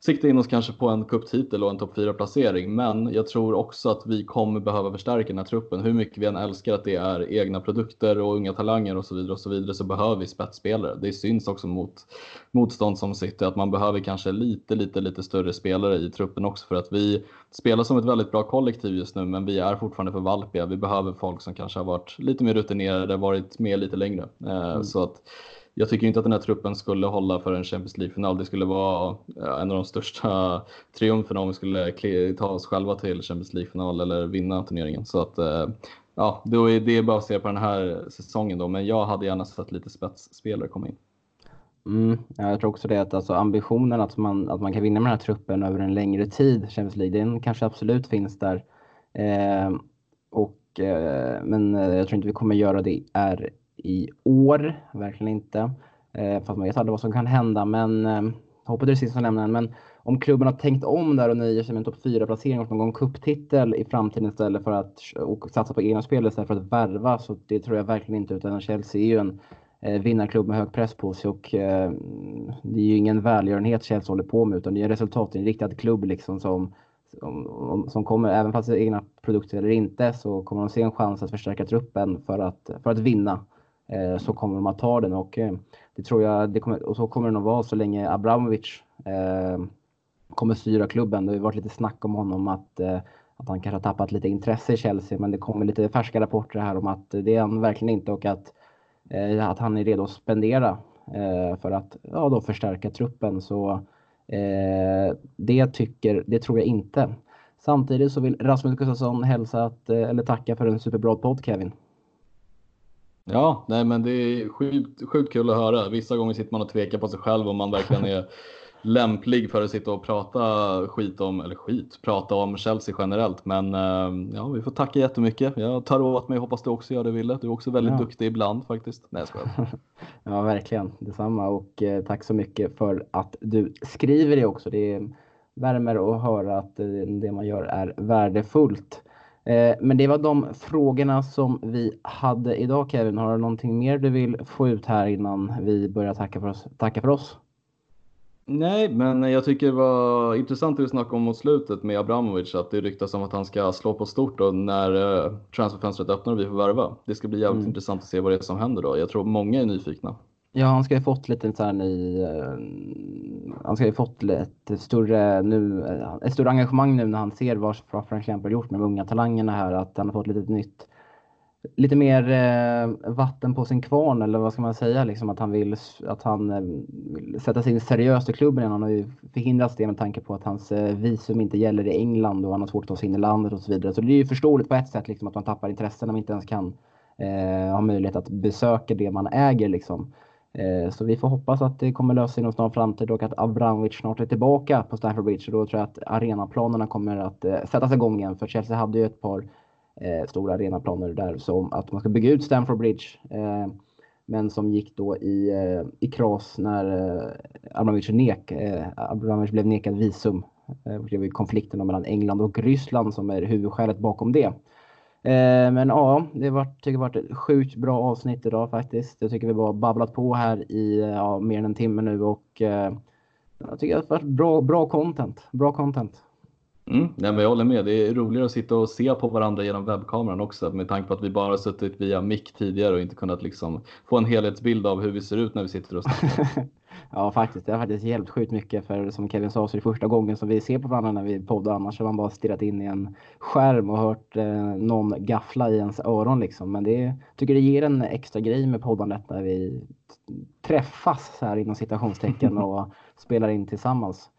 sikta in oss kanske på en cuptitel och en topp 4 placering. Men jag tror också att vi kommer behöva förstärka den här truppen. Hur mycket vi än älskar att det är egna produkter och unga talanger och så vidare och så vidare så behöver vi spetsspelare. Det syns också mot motstånd som sitter att man behöver kanske lite, lite, lite större spelare i truppen också för att vi spelar som ett väldigt bra kollektiv just nu, men vi är fortfarande för valpiga. Vi behöver folk som kanske har varit lite mer rutinerade, varit med lite längre. Eh, mm. Så att jag tycker inte att den här truppen skulle hålla för en Champions League-final. Det skulle vara en av de största triumferna om vi skulle ta oss själva till Champions League-final eller vinna turneringen. Så att, eh, ja, då är det bara att se på den här säsongen då, men jag hade gärna sett lite spetsspelare komma in. Mm, jag tror också det att alltså ambitionen att man, att man kan vinna med den här truppen över en längre tid, Champions League, den kanske absolut finns där. Eh, och, eh, men eh, jag tror inte vi kommer göra det är i år. Verkligen inte. Eh, fast man vet aldrig vad som kan hända. Men eh, hoppet är det sista som lämnar Men om klubben har tänkt om där och nöjer sig med en topp 4-placering och någon kupptitel cuptitel i framtiden istället för att och satsa på egna spel istället för att värva. Så det tror jag verkligen inte. Utan Chelsea är ju en eh, vinnarklubb med hög press på sig och eh, det är ju ingen välgörenhet Chelsea håller på med utan det är en resultatinriktad klubb liksom som som, som kommer, även fast det är egna produkter eller inte, så kommer de se en chans att förstärka truppen för att, för att vinna. Eh, så kommer de att ta den och eh, det tror jag, det kommer, och så kommer det nog vara så länge Abramovic eh, kommer styra klubben. Det har varit lite snack om honom att, eh, att han kanske har tappat lite intresse i Chelsea men det kommer lite färska rapporter här om att det är han verkligen inte och att, eh, att han är redo att spendera eh, för att ja, då förstärka truppen. Så det, tycker, det tror jag inte. Samtidigt så vill Rasmus Gustafsson hälsa att, eller tacka för en superbra podd Kevin. Ja, nej men det är sjukt, sjukt kul att höra. Vissa gånger sitter man och tvekar på sig själv om man verkligen är lämplig för att sitta och prata skit om, eller skit, prata om Chelsea generellt. Men eh, ja, vi får tacka jättemycket. Jag tar åt mig, hoppas du också gör det Wille. Du är också väldigt ja. duktig ibland faktiskt. Nej, jag skojar. ja, verkligen detsamma och eh, tack så mycket för att du skriver det också. Det värmer att höra att eh, det man gör är värdefullt. Eh, men det var de frågorna som vi hade idag Kevin. Har du någonting mer du vill få ut här innan vi börjar tacka för oss? Tacka för oss? Nej, men jag tycker det var intressant det du snackade om mot slutet med Abramovic, att det ryktas om att han ska slå på stort då när uh, transferfönstret öppnar och vi får värva. Det ska bli jävligt mm. intressant att se vad det är som händer då. Jag tror många är nyfikna. Ja, han ska ju fått lite så här ny, eh, han ska ju fått ett större, nu, eh, ett större engagemang nu när han ser vad Frank Lampard gjort med de unga talangerna här, att han har fått lite nytt lite mer eh, vatten på sin kvarn eller vad ska man säga? Liksom att han vill, att han vill sätta sig in seriöst i klubben igen. Han har ju förhindrats det med tanke på att hans visum inte gäller i England och han har svårt att ta sig in i landet och så vidare. Så det är ju förståeligt på ett sätt liksom, att man tappar intressen när man inte ens kan eh, ha möjlighet att besöka det man äger. Liksom. Eh, så vi får hoppas att det kommer lösa sig inom snar framtid och att Abramovic snart är tillbaka på Stamford Bridge. Och då tror jag att arenaplanerna kommer att eh, sättas igång igen. För Chelsea hade ju ett par eh, stora arenaplaner där som att man ska bygga ut Stamford Bridge. Men som gick då i, i kras när Abramovic, nek, Abramovic blev nekad visum. Det blev konflikten mellan England och Ryssland som är huvudskälet bakom det. Eh, men ja, det var, tycker det varit ett sjukt bra avsnitt idag faktiskt. Jag tycker vi bara babblat på här i ja, mer än en timme nu och eh, jag tycker det har varit bra, bra content. Bra content. Mm, nej, men jag håller med. Det är roligare att sitta och se på varandra genom webbkameran också med tanke på att vi bara suttit via mick tidigare och inte kunnat liksom få en helhetsbild av hur vi ser ut när vi sitter och snackar. ja, faktiskt. Det har faktiskt hjälpt sjukt mycket för som Kevin sa så är det första gången som vi ser på varandra när vi poddar. Annars har man bara stirrat in i en skärm och hört eh, någon gaffla i ens öron liksom. Men det tycker det ger en extra grej med poddandet när vi träffas här inom citationstecken och spelar in tillsammans.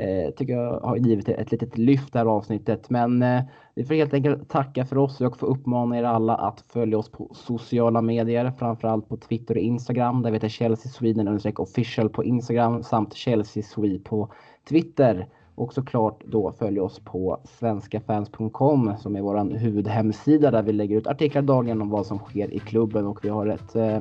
Eh, tycker jag har givit ett litet lyft det här avsnittet. Men eh, vi får helt enkelt tacka för oss och får uppmana er alla att följa oss på sociala medier, framförallt på Twitter och Instagram där vi heter Chelsea Sweden official på Instagram samt Chelsea Sweden på Twitter. Och såklart då följ oss på svenskafans.com som är vår huvudhemsida där vi lägger ut artiklar dagligen om vad som sker i klubben och vi har ett eh,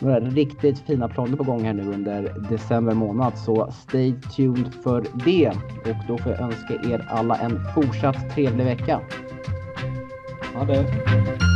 några riktigt fina planer på gång här nu under december månad. Så stay tuned för det. Och då får jag önska er alla en fortsatt trevlig vecka. Ha det!